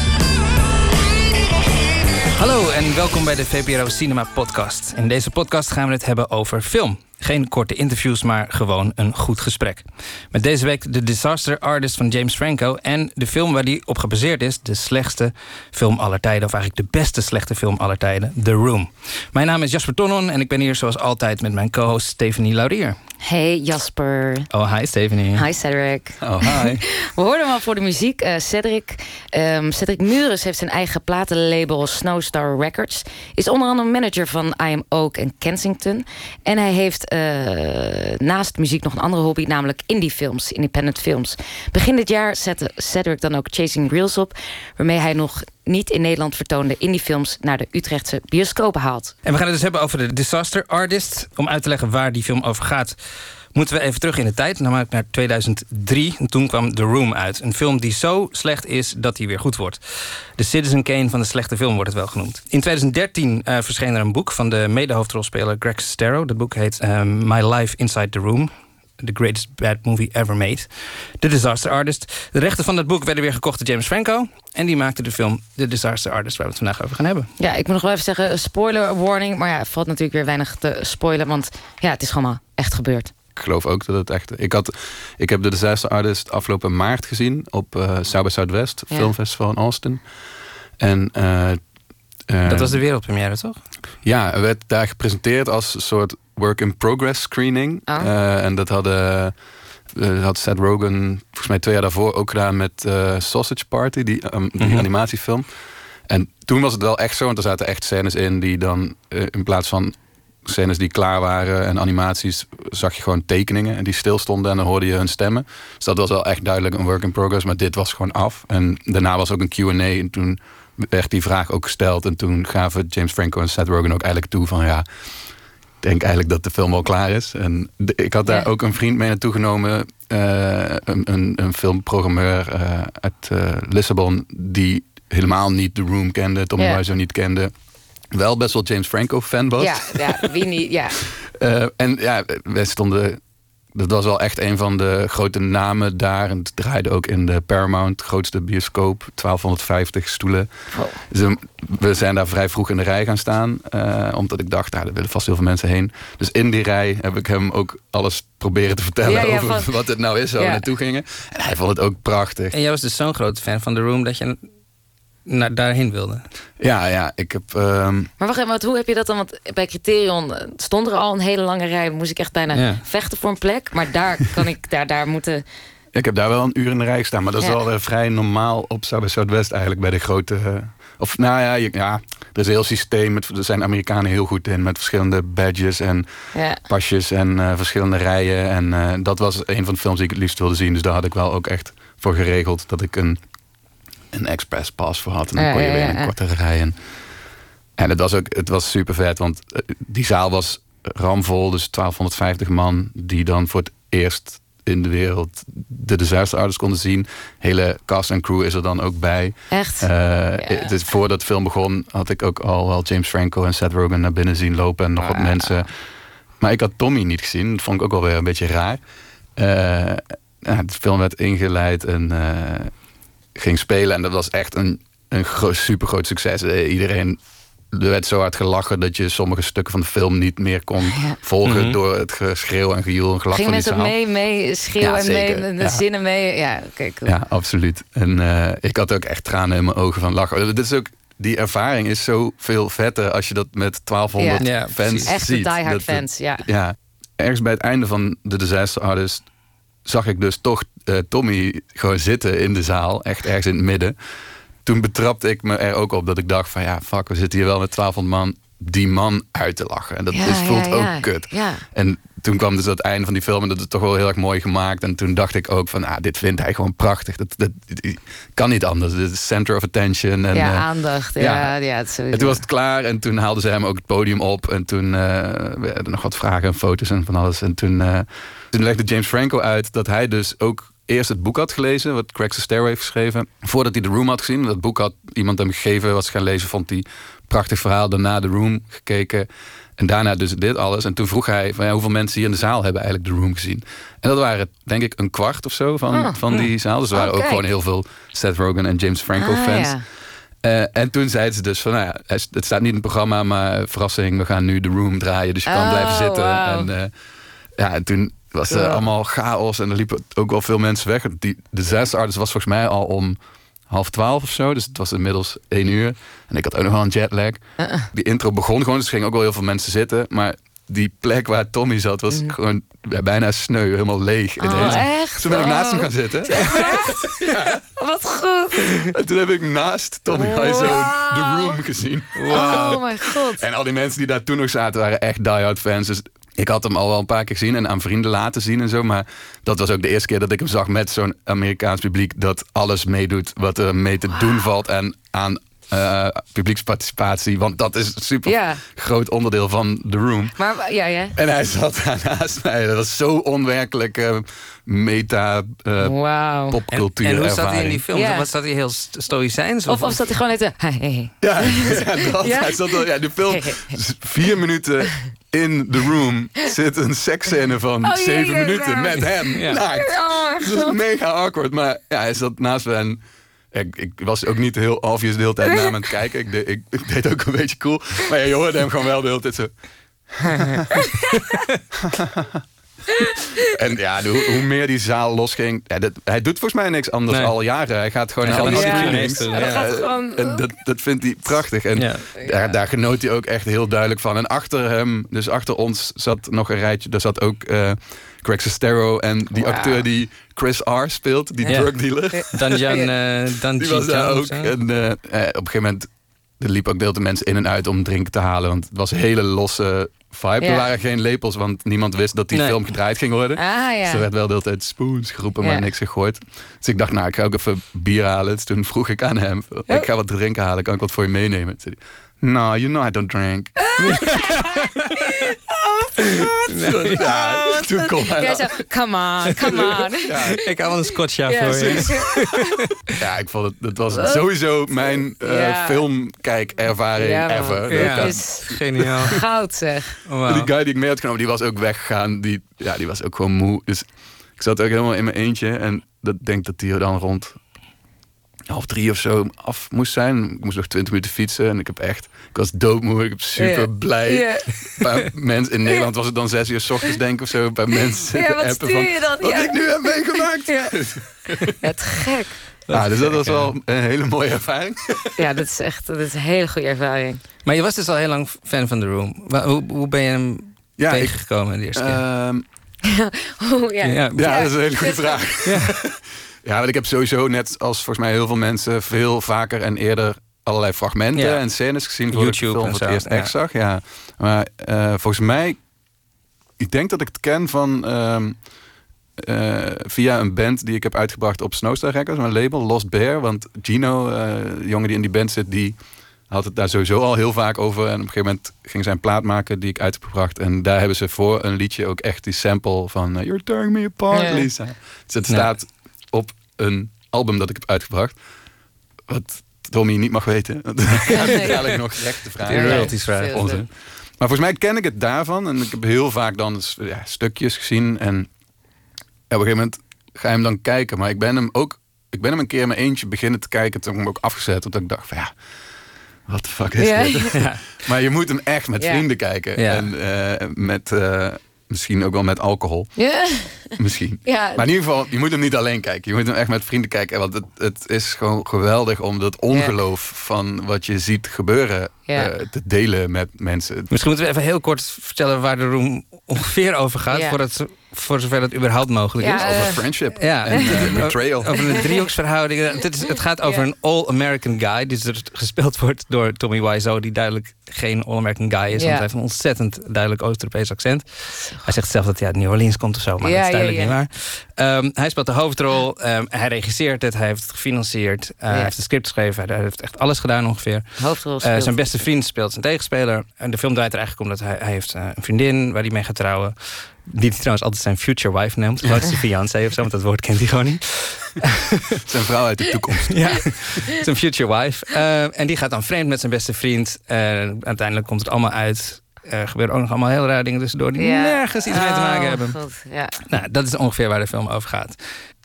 Hallo en welkom bij de VPRO Cinema Podcast. In deze podcast gaan we het hebben over film. Geen korte interviews, maar gewoon een goed gesprek. Met deze week The Disaster Artist van James Franco... en de film waar die op gebaseerd is... de slechtste film aller tijden... of eigenlijk de beste slechte film aller tijden, The Room. Mijn naam is Jasper Tonnon en ik ben hier zoals altijd... met mijn co-host Stephanie Laurier. Hey Jasper. Oh, hi Stephanie. Hi Cedric. Oh, hi. We hoorden hem al voor de muziek. Uh, Cedric, um, Cedric Mures heeft zijn eigen platenlabel Snowstar Records. Is onder andere manager van I Am Oak en Kensington. En hij heeft naast muziek nog een andere hobby, namelijk indie films, independent films. Begin dit jaar zette Cedric dan ook Chasing Reels op, waarmee hij nog niet in Nederland vertoonde indiefilms naar de Utrechtse bioscopen haalt. En we gaan het dus hebben over de Disaster Artist. Om uit te leggen waar die film over gaat, moeten we even terug in de tijd, namelijk naar 2003. En toen kwam The Room uit. Een film die zo slecht is dat hij weer goed wordt. De Citizen Kane van de slechte film wordt het wel genoemd. In 2013 uh, verscheen er een boek van de medehoofdrolspeler Greg Sestero. Dat boek heet um, My Life Inside the Room. The Greatest Bad Movie Ever Made. The Disaster Artist. De rechten van dat boek werden weer gekocht door James Franco. En die maakte de film The Disaster Artist, waar we het vandaag over gaan hebben. Ja, ik moet nog wel even zeggen, spoiler warning. Maar ja, valt natuurlijk weer weinig te spoilen. Want ja, het is gewoon echt gebeurd. Geloof ook dat het echt... Ik, had, ik heb The Disaster Artist afgelopen maart gezien... op uh, South by Southwest, Ja. filmfestival in Austin. En, uh, uh, dat was de wereldpremière, toch? Ja, het werd daar gepresenteerd als een soort work-in-progress screening. Oh. Uh, en dat hadden, had Seth Rogen volgens mij twee jaar daarvoor ook gedaan met Sausage Party, die, um, die mm -hmm. animatiefilm. En toen was het wel echt zo, want er zaten echt scènes in die dan in plaats van scènes die klaar waren en animaties, zag je gewoon tekeningen en die stilstonden en dan hoorde je hun stemmen. Dus dat was wel echt duidelijk een work in progress, maar dit was gewoon af. En daarna was ook een QA en toen werd die vraag ook gesteld en toen gaven James Franco en Seth Rogen ook eigenlijk toe van ja, ik denk eigenlijk dat de film al klaar is. En ik had daar ja. ook een vriend mee naartoe genomen, uh, een, een, een, filmprogrammeur uh, uit uh, Lissabon, die helemaal niet The Room kende, Tommy yeah. Wiseau niet kende wel best wel James Franco fan was. Ja, ja wie niet, ja. uh, en ja, wij stonden... Dat was wel echt een van de grote namen daar. En het draaide ook in de Paramount, grootste bioscoop. 1250 stoelen. Oh. Dus we zijn daar vrij vroeg in de rij gaan staan. Uh, omdat ik dacht, nou, er willen vast heel veel mensen heen. Dus in die rij heb ik hem ook alles proberen te vertellen... Ja, ja, over van... wat het nou is, waar we naartoe gingen. En hij vond het ook prachtig. En jij was dus zo'n grote fan van The Room... dat je naar daarheen wilde. Ja, ja, ik heb. Um... Maar wacht even, hoe heb je dat dan? Want bij Criterion stond er al een hele lange rij. Moest ik echt bijna ja. vechten voor een plek. Maar daar kan ik, daar, daar moeten. Ik heb daar wel een uur in de rij gestaan, maar dat is ja. wel uh, vrij normaal op Zuid- Zuidwest eigenlijk bij de grote. Uh, of nou ja, je, ja, er is een heel systeem. Met, er zijn Amerikanen heel goed in met verschillende badges en ja. pasjes en uh, verschillende rijen. En dat was een van de films die ik het liefst wilde zien. Dus daar had ik wel ook echt voor geregeld dat ik een een express pass voor had. En dan ja, kon je weer in een kortere rijden. En het was ook het was super vet, want die zaal was ramvol. Dus 1250 man die dan voor het eerst in de wereld de disaster artists konden zien. Hele cast en crew is er dan ook bij. Echt? Uh, ja. dus voordat de film begon had ik ook al wel James Franco en Seth Rogen naar binnen zien lopen en nog wat mensen. Maar ik had Tommy niet gezien. Dat vond ik ook wel weer een beetje raar. Uh, de film werd ingeleid en uh, ging spelen. En dat was echt een, een super groot succes. Iedereen er werd zo hard gelachen dat je sommige stukken van de film niet meer kon ja. volgen Mhm. door het geschreeuw en gejoel en gelach van die mensen mee, mee schreeuwen Ja, en mee, de Ja. zinnen mee? Ja, oké, cool. Ja, absoluut. En eh, ik had ook echt tranen in mijn ogen van lachen. Dit is ook, die ervaring is zo veel vetter als je dat met 1200 Ja. Ja, fans. Echte ziet. diehard Dat- fans, ja. ja. Ergens bij het einde van de Disaster Artist zag ik dus toch eh, Tommy gewoon zitten in de zaal. Echt ergens in het midden. Toen betrapte ik me er ook op dat ik dacht van ja, fuck, we zitten hier wel met 1200 man die man uit te lachen. En dat Ja, is, voelt ja, ook kut. Ja. En toen kwam dus dat einde van die film en dat is toch wel heel erg mooi gemaakt. En toen dacht ik ook van, ah, dit vindt hij gewoon prachtig. Dat, dat, dat kan niet anders. Dit is center of attention. En, ja, eh, aandacht. Ja, ja. het en toen was het klaar en toen haalden ze hem ook het podium op. En toen eh, werden er nog wat vragen en foto's en van alles. En toen, eh, toen legde James Franco uit dat hij dus ook eerst het boek had gelezen. Wat Craig's the Stairway heeft geschreven. Voordat hij The Room had gezien. Dat boek had iemand hem gegeven. Was gaan lezen. Vond hij prachtig verhaal. Daarna The Room gekeken. En daarna dus dit alles. En toen vroeg hij van, ja, hoeveel mensen hier in de zaal hebben eigenlijk The Room gezien. En dat waren denk ik een kwart of zo van, Ah, van die zaal. Dus er waren Oh, ook gewoon heel veel Seth Rogen en James Franco Ah, fans. ja. Eh, en toen zeiden ze dus van, nou ja, het het staat niet in het programma, maar verrassing, we gaan nu The Room draaien, dus je kan Oh, blijven zitten. En, eh, ja, en toen was er Ja. allemaal chaos en er liepen ook wel veel mensen weg. Die, de Disaster Artist was volgens mij al om half twaalf of zo, dus het was inmiddels één uur. En ik had ook nog wel een jetlag. Uh-uh. Die intro begon gewoon, dus er gingen ook wel heel veel mensen zitten, maar die plek waar Tommy zat was gewoon ja, bijna sneu, helemaal leeg. Oh, ineens. echt? Toen ben ik naast hem gaan zitten. Wat goed. En toen heb ik naast Tommy Wiseau The Room gezien. Oh mijn god. En al die mensen die daar toen nog zaten waren echt diehard fans. Dus ik had hem al wel een paar keer gezien en aan vrienden laten zien en zo. Maar dat was ook de eerste keer dat ik hem zag met zo'n Amerikaans publiek... dat alles meedoet wat er mee te doen valt en aan eh, publieksparticipatie. Want dat is een super Ja. groot onderdeel van The Room. Maar ja, ja. En hij zat daarnaast mij. Dat was zo onwerkelijk eh, meta uh, Wauw. popcultuur En hoe zat hij in die film? Ja. Was dat hij heel st- stoïcijns? Of, of zat hij gewoon net... Hey, hey, hey. Ja, ja, dat. Ja? Hij zat wel, ja, de film, vier minuten in the room zit een seksscène van Oh, zeven jee, minuten met hem. Ja. naakt. Oh, Dus dat is mega awkward. Maar ja, hij zat naast me en ik, ik was ook niet heel obvious de hele tijd naar hem aan het kijken. Ik, deed- ik, ik deed ook een beetje cool. Maar ja, je hoorde hem gewoon wel de hele tijd zo. en ja, hoe, hoe meer die zaal losging... Ja, dat, hij doet volgens mij niks anders Nee. al jaren. Hij gaat gewoon Hij naar alle. Dat gaat gewoon- En dat, dat vindt hij prachtig. En Ja. daar, daar genoot hij ook echt heel duidelijk van. En achter hem, dus achter ons, zat nog een rijtje. Daar zat ook eh Craig Sestero en die acteur die Chris R. speelt, die Ja. drug dealer. Danjan, eh Dan Die was daar ook. En eh, op een gegeven moment er liep ook deel de mensen in en uit om drinken te halen. Want het was een hele losse vibe. Ja. Er waren geen lepels, want niemand wist dat die Nee. film gedraaid ging worden. Ah Dus er werd wel de hele tijd spoons geroepen, Ja. maar niks gegooid. Dus ik dacht, nou, ik ga ook even bier halen. Dus toen vroeg ik aan hem, ik ga wat drinken halen. Kan ik wat voor je meenemen? Toen zei hij, no, you know I don't drink. Ja, toen kon hij Jij dat. zo, come on, come on. Ja, Ik had wel een scotcha Ja, voor je. ja, ik vond het, dat was sowieso mijn eh Ja. filmkijkervaring Ja, ever. Ja. Dat- Is Geniaal. goud zeg. Wauw. Die guy die ik mee had genomen, die was ook weggegaan. Die, ja, die was ook gewoon moe. Dus ik zat ook helemaal in mijn eentje. En dat denk dat die dan rond half drie of zo af moest zijn. Ik moest nog twintig minuten fietsen. En ik heb echt... Ik was doodmoe. Ik ben super blij. Mensen in Nederland was het dan zes uur s ochtends denk ik of zo. Paar mensen Ja, wat appen stuur van... je dan? Wat Ja. ik nu heb meegemaakt. Ja. Het gek. Ja, dus dat was wel een hele mooie ervaring. Ja, dat is echt dat is een hele goede ervaring. Maar je was dus al heel lang fan van The Room. Hoe, hoe ben je hem Ja, ik, tegengekomen de eerste keer? ehm, Oeh, ja. Ja. Ja, dat is een hele goede vraag. Ja. want ik heb sowieso net als volgens mij heel veel mensen veel vaker en eerder allerlei fragmenten Ja. en scènes gezien voor ik YouTube film en voor het eerst echt zag. Ja. Maar eh, volgens mij, ik denk dat ik het ken van ehm, eh, via een band die ik heb uitgebracht op Snowstar Records, mijn label Lost Bear. Want Gino, eh, de jongen die in die band zit, die had het daar sowieso al heel vaak over. En op een gegeven moment ging zij een plaat maken die ik uit heb gebracht. En daar hebben ze voor een liedje ook echt die sample van You're tearing me apart. Lisa. Dus het staat een album dat ik heb uitgebracht. Wat Tommy niet mag weten. Gaat hij dadelijk nog vragen. Die royalties vragen. Onzin. Maar volgens mij ken ik het daarvan. En ik heb heel vaak dan ja, stukjes gezien. En ja, op een gegeven moment ga je hem dan kijken. Maar ik ben hem ook... Ik ben hem een keer in mijn eentje beginnen te kijken. Toen heb ik hem ook afgezet. Omdat ik dacht van ja... Wat de fuck is Ja. dit? Ja. Maar je moet hem echt met Ja. vrienden kijken. Ja. En eh, met... eh, misschien ook wel met alcohol. Ja. Misschien. Ja. Maar in ieder geval, je moet hem niet alleen kijken. Je moet hem echt met vrienden kijken. Want het, het is gewoon geweldig om dat ongeloof van wat je ziet gebeuren Ja. eh, te delen met mensen. Misschien moeten we even heel kort vertellen waar de room ongeveer over gaat. Ja. Voordat, voor zover dat überhaupt mogelijk Ja, is. eh, Over friendship Ja, en eh, betrayal. Over een driehoeksverhouding. Het, is, het gaat over een all-American guy. Die dus gespeeld wordt door Tommy Wiseau. Die duidelijk geen all-American guy is. Want hij heeft een ontzettend duidelijk Oost-Europees accent. Hij zegt zelf dat hij uit New Orleans komt of zo. Maar Ja, dat is duidelijk niet waar. Ehm, hij speelt de hoofdrol. Ehm, hij regisseert het. Hij heeft het gefinancierd. eh, Hij heeft het script geschreven. Hij heeft echt alles gedaan ongeveer. Hoofdrol Eh, speelt. zijn beste vriend speelt zijn tegenspeler. En de film draait er eigenlijk om dat hij, hij heeft eh, een vriendin waar hij mee gaat trouwen. Die hij trouwens altijd zijn future wife noemt. Gewoon zijn fiancé of zo, want dat woord kent hij gewoon niet. Zijn vrouw uit de toekomst. Ja, zijn future wife. Eh, en die gaat dan vreemd met zijn beste vriend. Eh, uiteindelijk komt het allemaal uit. Er gebeuren ook nog allemaal heel rare dingen tussendoor die Ja. nergens iets mee te maken Oh, hebben. God, Ja. Nou, dat is ongeveer waar de film over gaat.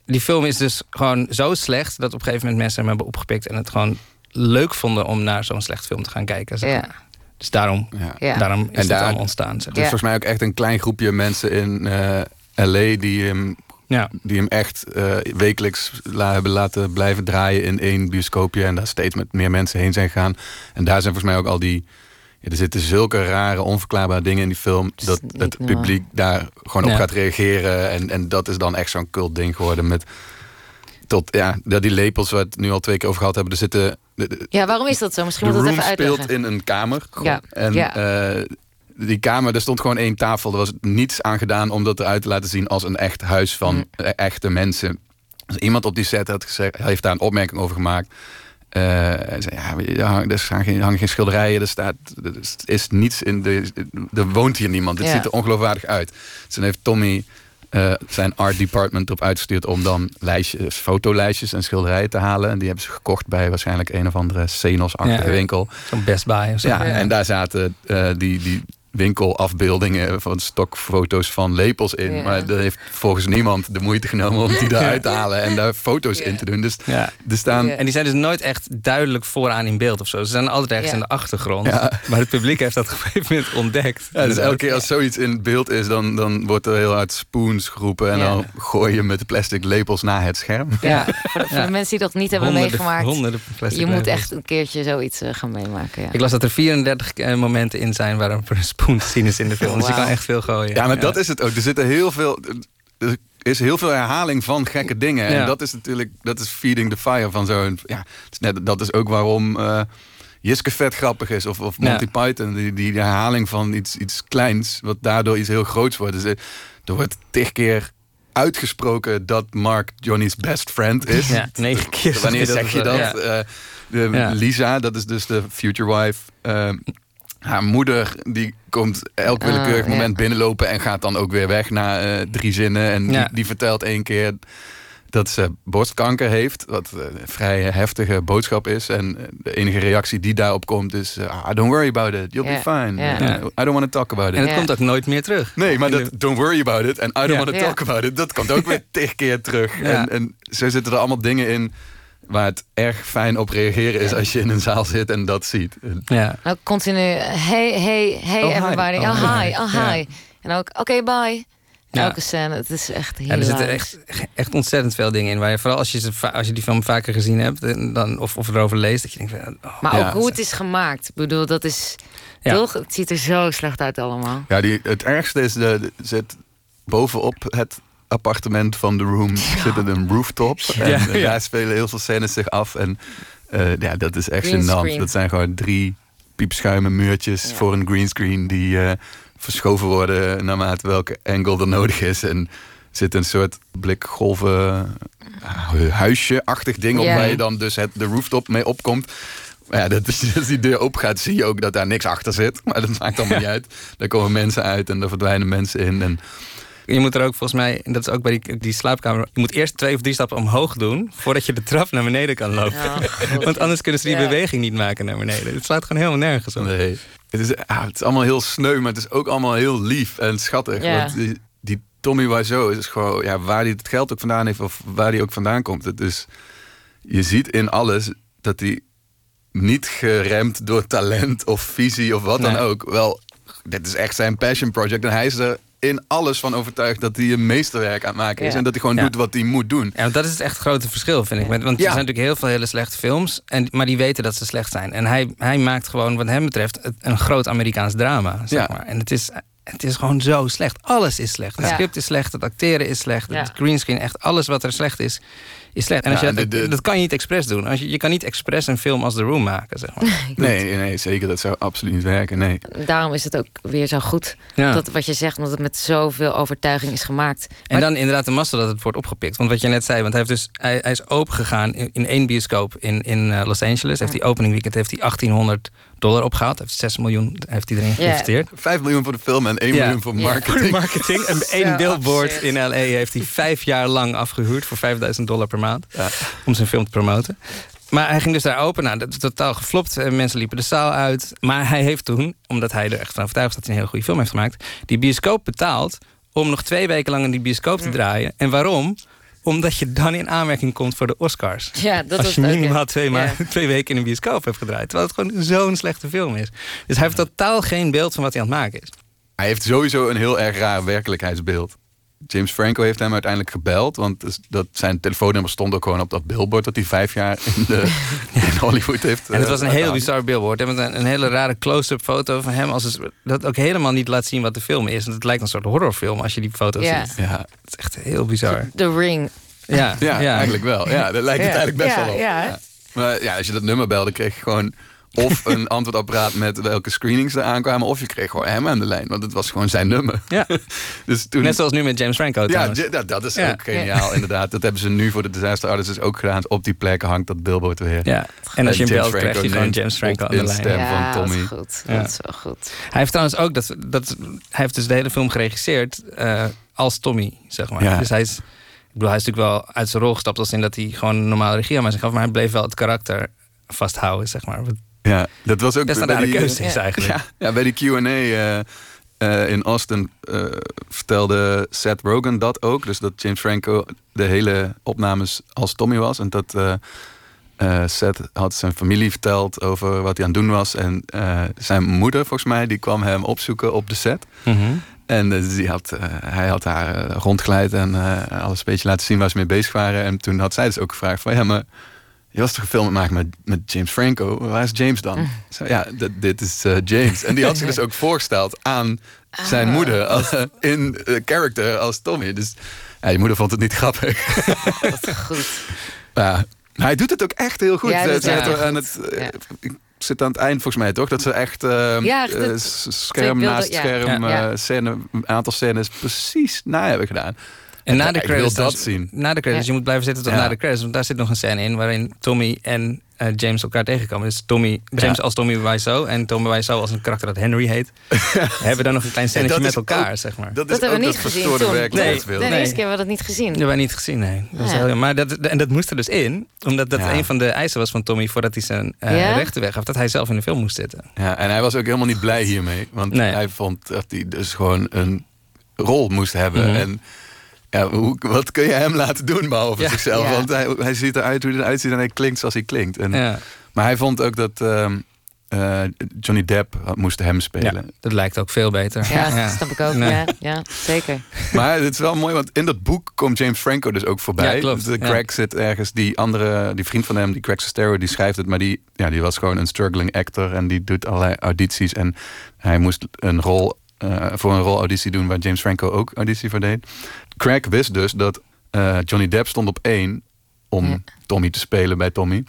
Die film is dus gewoon zo slecht dat op een gegeven moment mensen hem hebben opgepikt en het gewoon leuk vonden om naar zo'n slecht film te gaan kijken. zeg Ja. Dus daarom, Ja. Daarom is En het daar- allemaal ontstaan. Zeg is volgens mij ook echt een klein groepje mensen in eh, LA die hem, Ja. die hem echt eh, wekelijks la- hebben laten blijven draaien in één bioscoopje. En daar steeds met meer mensen heen zijn gegaan. En daar zijn volgens mij ook al die. Ja, er zitten zulke rare, onverklaarbare dingen in die film. Dat het normaal. publiek daar gewoon op gaat reageren. En, en dat is dan echt zo'n cult ding geworden. Met tot ja, dat die lepels waar we het nu al twee keer over gehad hebben. Er zitten. De, de- ja, waarom is dat zo? Misschien moet dat even uitleggen. speelt in een kamer. Ja, En ja. eh, die kamer, er stond gewoon één tafel. Er was niets aan gedaan om dat eruit te laten zien als een echt huis van Mm. eh, echte mensen. Dus iemand op die set had gezegd, heeft daar een opmerking over gemaakt. Hij zei, ja, er hangen, hangen geen schilderijen, er, staat, er is niets in de. Er woont hier niemand. Het Ja. ziet er ongeloofwaardig uit. Dus dan heeft Tommy eh, zijn art department erop uitgestuurd om dan lijstjes, fotolijstjes en schilderijen te halen. En die hebben ze gekocht bij waarschijnlijk een of andere Senos-achtige Ja. winkel. Zo'n Best Buy of zo. Ja, en daar zaten eh, die, die winkelafbeeldingen van stokfoto's van lepels in. Ja. Maar er heeft volgens niemand de moeite genomen om die eruit te halen en daar foto's in te doen. Dus Ja. er staan. En die zijn dus nooit echt duidelijk vooraan in beeld of zo. Ze zijn altijd ergens Ja. in de achtergrond. Ja. Maar het publiek heeft dat op een gegeven moment ontdekt. Ja, dus elke keer als zoiets in beeld is, dan, dan wordt er heel hard spoons geroepen. En Ja. dan gooi je met de plastic lepels naar het scherm. Ja, voor, de, voor de mensen die dat niet hebben Honderden- meegemaakt. honderden plastic je moet echt een keertje zoiets eh, gaan meemaken. Ja. Ik las dat er 34 eh, momenten in zijn waarop er een spoon te zien is in de film. Dus je kan echt veel gooien. Ja, maar dat is het ook. Er zitten heel veel. Er is heel veel herhaling van gekke dingen. Ja. En dat is natuurlijk. Dat is feeding the fire van zo'n. Ja, dat is ook waarom. eh Jiske vet grappig is. Of, of Monty Python. Die, die herhaling van iets, iets kleins. Wat daardoor iets heel groots wordt. Dus er, er wordt tig keer uitgesproken dat Mark Johnny's best friend is. Ja, negen keer Wanneer zeg je dat, ja. Eh, de, Ja. Lisa, dat is dus de future wife. eh, haar moeder die komt elk Ah, willekeurig moment binnenlopen en gaat dan ook weer weg na eh, drie zinnen. En Ja. die, die vertelt één keer dat ze borstkanker heeft, wat eh, een vrij heftige boodschap is. En eh, de enige reactie die daarop komt is: eh, ah, don't worry about it, you'll be fine. I don't want to talk about it. En het komt ook nooit meer terug. Nee, maar dat don't worry about it en I don't want to talk about it, dat komt ook weer tig keer terug. Ja. En, en zo zitten er allemaal dingen in waar het erg fijn op reageren is als je in een zaal zit en dat ziet. Ja. Ook continu, hey, hey, hey Oh, hi. everybody. Oh, Oh, hi. hi, oh, Ja. hi. En ook, oké, bye. Ja. Elke scène, het is echt heel Ja, er zitten echt, echt ontzettend veel dingen in. Waar je, vooral als je, ze, als je die film vaker gezien hebt en dan, of, of erover leest, dat je denkt: van, oh, Maar Ja. ook hoe het is gemaakt. Ik bedoel, dat is... Ja. Toch? Het ziet er zo slecht uit allemaal. Ja, die, het ergste is, de, de- zit bovenop het appartement van The Room zit er een rooftop. En Ja, eh, ja. daar spelen heel veel scènes zich af. En eh, ja, dat is echt Green gênant. Dat zijn gewoon drie piepschuimen muurtjes voor een greenscreen die eh, verschoven worden naarmate welke angle er nodig is. En zit een soort blik golven eh, huisje-achtig ding op Ja. waar je dan dus het, de rooftop mee opkomt. Maar ja, dat is, als die deur opgaat, zie je ook dat daar niks achter zit. Maar dat maakt allemaal niet uit. Daar komen mensen uit en er verdwijnen mensen in. En Je moet er ook volgens mij, en dat is ook bij die, die slaapkamer, je moet eerst twee of drie stappen omhoog doen voordat je de trap naar beneden kan lopen. Want anders kunnen ze die Ja. beweging niet maken naar beneden. Het slaat gewoon helemaal nergens op. Nee. Het is, ah, het is allemaal heel sneu, maar het is ook allemaal heel lief en schattig. Ja. Want die, die Tommy Wiseau is gewoon, ja, waar hij het geld ook vandaan heeft of waar hij ook vandaan komt. Het is, je ziet in alles dat hij niet geremd door talent of visie of wat dan ook. Wel, dit is echt zijn passion project en hij is er in alles van overtuigd dat hij een meesterwerk aan het maken is Ja. en dat hij gewoon Ja. doet wat hij moet doen. Ja, want dat is het echt grote verschil, vind ik. Want Ja. er zijn natuurlijk heel veel hele slechte films, en, maar die weten dat ze slecht zijn. En hij, hij maakt gewoon, wat hem betreft, een groot Amerikaans drama. Zeg Ja. maar. En het is, het is gewoon zo slecht. Alles is slecht. Het Ja. script is slecht, het acteren is slecht, Ja. het greenscreen, echt alles wat er slecht is, is slecht. En als Ja, je dat, de- de- dat kan je niet expres doen. Als je, je kan niet expres een film als The Room maken, zeg maar. Nee, nee, zeker. Dat zou absoluut niet werken. Nee. Daarom is het ook weer zo goed. Ja. Dat wat je zegt, omdat het met zoveel overtuiging is gemaakt. En dan inderdaad de mazzel dat het wordt opgepikt. Want wat je net zei, want hij, heeft dus, hij, hij is open gegaan in, in één bioscoop in, in eh, Los Angeles. Heeft die opening weekend heeft hij 1800 dollar opgehaald. Heeft 6 miljoen heeft hij erin geïnvesteerd. 5 miljoen voor de film en 1 Ja. miljoen voor Ja. marketing. Marketing. En één billboard in LA heeft hij vijf jaar lang afgehuurd voor 5000 dollar per maand. Om zijn film te promoten. Maar hij ging dus daar open. Nou, dat is totaal geflopt. Eh, Mensen liepen de zaal uit. Maar hij heeft toen, omdat hij er echt van overtuigd is dat hij een hele goede film heeft gemaakt, die bioscoop betaald om nog twee weken lang in die bioscoop te draaien. En waarom? Omdat je dan in aanmerking komt voor de Oscars. Ja, dat Als je ook, minimaal twee, ma- Ja. twee weken in een bioscoop hebt gedraaid. Terwijl het gewoon zo'n slechte film is. Dus hij heeft totaal geen beeld van wat hij aan het maken is. Hij heeft sowieso een heel erg raar werkelijkheidsbeeld. James Franco heeft hem uiteindelijk gebeld. Want dat zijn telefoonnummer stond ook gewoon op dat billboard... dat hij vijf jaar in, de, in Hollywood heeft. En het was een eh, heel bizar billboard. hè, Met een, een hele rare close-up foto van hem. Als een- dat ook helemaal niet laat zien wat de film is. En het lijkt een soort horrorfilm als je die foto ziet. Ja. Het is echt heel bizar. The Ring. Ja, Ja, eigenlijk wel. Ja, daar lijkt het eigenlijk best Ja, wel op. ja. Ja. Maar ja, als je dat nummer belde, kreeg je gewoon... of een antwoordapparaat met welke screenings er aankwamen... of je kreeg gewoon hem aan de lijn. Want het was gewoon zijn nummer. Ja. dus toen, Net zoals nu met James Franco Ja, trouwens. dat, dat is Ja. ook geniaal, inderdaad. Dat hebben ze nu voor de Disaster Artists ook gedaan. Op die plek hangt dat billboard weer. Ja. En als je hem belt, krijg je gewoon James Franco aan de lijn. stem ja, van Tommy. dat is goed. Ja. Dat is wel goed. Hij heeft trouwens ook dat, dat hij heeft dus de hele film geregisseerd eh, als Tommy, zeg maar. Ja. Dus hij is, ik bedoel, hij is natuurlijk wel uit zijn rol gestapt als in dat hij gewoon een normale regie aan zich gaf, maar hij bleef wel het karakter vasthouden, zeg maar. Wat Ja, dat was ook Best een rare keuze is eigenlijk. Ja, ja, bij die Q&A eh, eh, in Austin eh, vertelde Seth Rogen dat ook. Dus dat James Franco de hele opnames als Tommy was. En dat eh, Seth had zijn familie verteld over wat hij aan het doen was. En zijn moeder, volgens mij, die kwam hem opzoeken op de set. Mhm. En die had, hij had haar rondgeleid en alles een beetje laten zien waar ze mee bezig waren. En toen had zij dus ook gevraagd van... ja, maar je was toch een film aan het maken met, met James Franco? Waar is James dan? Zo, ja, dit is eh, James. En die had zich dus ook voorgesteld aan zijn Ah. moeder als, in eh, character als Tommy. Dus ja, je moeder vond het niet grappig. Goed. Ja, maar hij doet het ook echt heel goed. Ja, het aan goed. het, eh, Ja. Ik zit aan het eind volgens mij toch? Dat ze echt eh, Ja, eh, dat- scherm naast scherm eh, scène, een aantal scènes precies na hebben gedaan. En na Ja, de ik wil credits, dat dan- zien. Na de credits, Ja. je moet blijven zitten tot Ja. na de credits. Want daar zit nog een scène in waarin Tommy en eh, James elkaar tegenkomen. Dus Tommy, James Ja. als Tommy Wiseau en Tommy Wiseau als een karakter dat Henry heet. hebben dan nog een klein scènetje met elkaar, ook- zeg maar. Dat, Dat is hebben we ook niet dat gezien verstoorde toen. werkelijkheidsbeeld. De Nee. eerste keer hebben we dat niet gezien. Dat hebben wij niet gezien, nee. Dat was Ja. heel, maar dat, en dat moest er dus in, omdat dat Ja. een van de eisen was van Tommy voordat hij zijn eh Ja? rechten weggaf, dat hij zelf in de film moest zitten. Ja, en hij was ook helemaal niet blij hiermee. Want Nee. hij vond dat hij dus gewoon een rol moest hebben. Mhm. En ja, hoe, wat kun je hem laten doen behalve Ja. zichzelf? Ja. Want hij, hij ziet eruit hoe hij eruit ziet en hij klinkt zoals hij klinkt. En, Ja. Maar hij vond ook dat ehm, eh, Johnny Depp moest hem ja, spelen. dat lijkt ook veel beter. Ja, dat snap ik ook. Nee. Ja, ja, zeker. Maar het is wel mooi, want in dat boek komt James Franco dus ook voorbij. Ja, klopt. De Ja. Craig zit ergens, die andere, die vriend van hem, die Craig Sestero, die schrijft het, maar die, ja, die was gewoon een struggling actor en die doet allerlei audities. En hij moest een rol, eh, voor een rol auditie doen waar James Franco ook auditie voor deed. Craig wist dus dat eh, Johnny Depp stond op één om Ja. Tommy te spelen bij Tommy.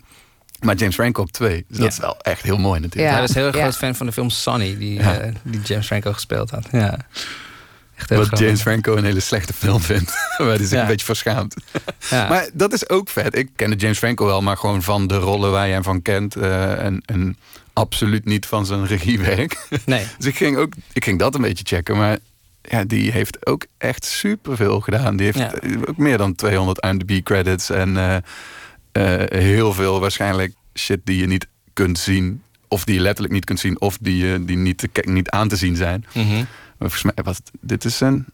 Maar James Franco op twee. Dus dat is wel echt heel mooi natuurlijk. Ja. Hij was heel erg Ja. groot fan van de film Sonny, die, Ja. eh, die James Franco gespeeld had. Ja. Echt heel Wat grappig. James Franco een hele slechte film vindt. waar hij zich Ja. een beetje verschaamt. Ja. Maar dat is ook vet. Ik kende James Franco wel, maar gewoon van de rollen waar je hem van kent. eh, en, en absoluut niet van zijn regiewerk. nee. dus ik ging, ook, ik ging dat een beetje checken. Maar ja, die heeft ook echt superveel gedaan. Die heeft Ja. eh, ook meer dan 200 IMDb credits. En eh, eh, heel veel waarschijnlijk shit die je niet kunt zien. Of die je letterlijk niet kunt zien. Of die, je die niet, te, niet aan te zien zijn. Mhm. Maar volgens mij was het- dit is zijn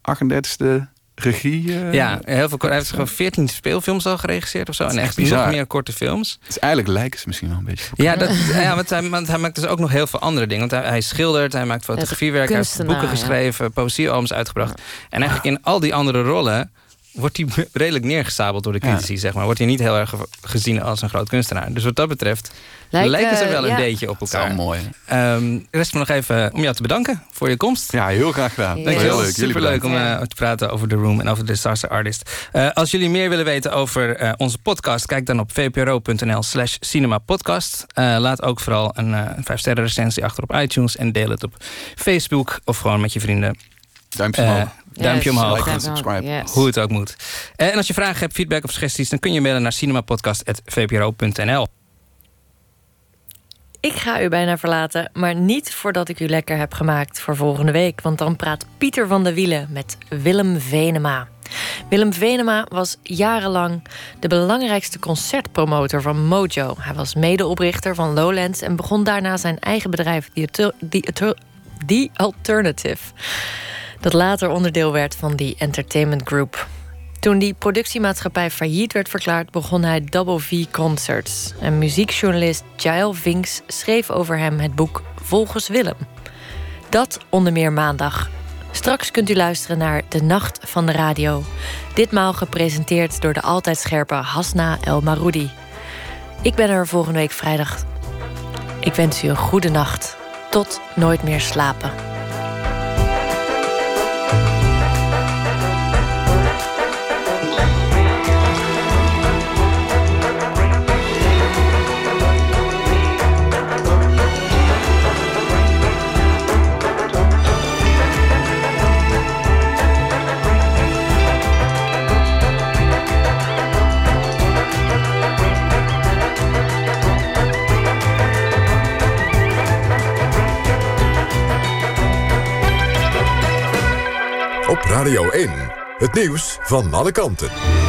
38e regie. eh, Ja, heel veel, hij heeft gewoon 14 speelfilms al geregisseerd of zo. En echt echt nog bizar. meer korte films. Dus eigenlijk lijken ze misschien wel een beetje. Ja, dat, ja want, hij, want hij maakt dus ook nog heel veel andere dingen. Want hij, hij schildert, hij maakt fotografiewerk, hij heeft boeken ja. geschreven, poëziealbums uitgebracht. En eigenlijk in al die andere rollen wordt hij redelijk neergesabeld door de critici, zeg maar. Wordt hij niet heel erg gezien als een groot kunstenaar. Dus wat dat betreft Lijkt, lijken ze eh, wel een ja. beetje op Dat is wel elkaar. mooi. Ehm rest me nog even om jou te bedanken voor je komst. Ja, heel graag gedaan. Heel leuk. Jullie Superleuk om eh, te praten over The Room en over de Disaster Artist. Eh, als jullie meer willen weten over eh, onze podcast, kijk dan op vpro.nl slash cinemapodcast. Eh, laat ook vooral een eh 5 sterren recensie achter op iTunes en deel het op Facebook of gewoon met je vrienden. Duimpje omhoog. Duimpje Yes, omhoog. Like subscribe. yes. Hoe het ook moet. Eh, en als je vragen hebt, feedback of suggesties, dan kun je mailen naar cinemapodcast.vpro.nl. Ik ga u bijna verlaten, maar niet voordat ik u lekker heb gemaakt voor volgende week. Want dan praat Pieter van der Wielen met Willem Venema. Willem Venema was jarenlang de belangrijkste concertpromotor van Mojo. Hij was medeoprichter van Lowlands en begon daarna zijn eigen bedrijf, The, Alter- The, Alter- The Alternative. Dat later onderdeel werd van die Entertainment Group. Toen die productiemaatschappij failliet werd verklaard, begon hij Double V Concerts. En muziekjournalist Jael Vinks schreef over hem het boek Volgens Willem. Dat onder meer maandag. Straks kunt u luisteren naar De Nacht van de Radio. Ditmaal gepresenteerd door de altijd scherpe Hasna El Maroudi. Ik ben er volgende week vrijdag. Ik wens u een goede nacht. Tot nooit meer slapen. Radio 1, het nieuws van alle kanten.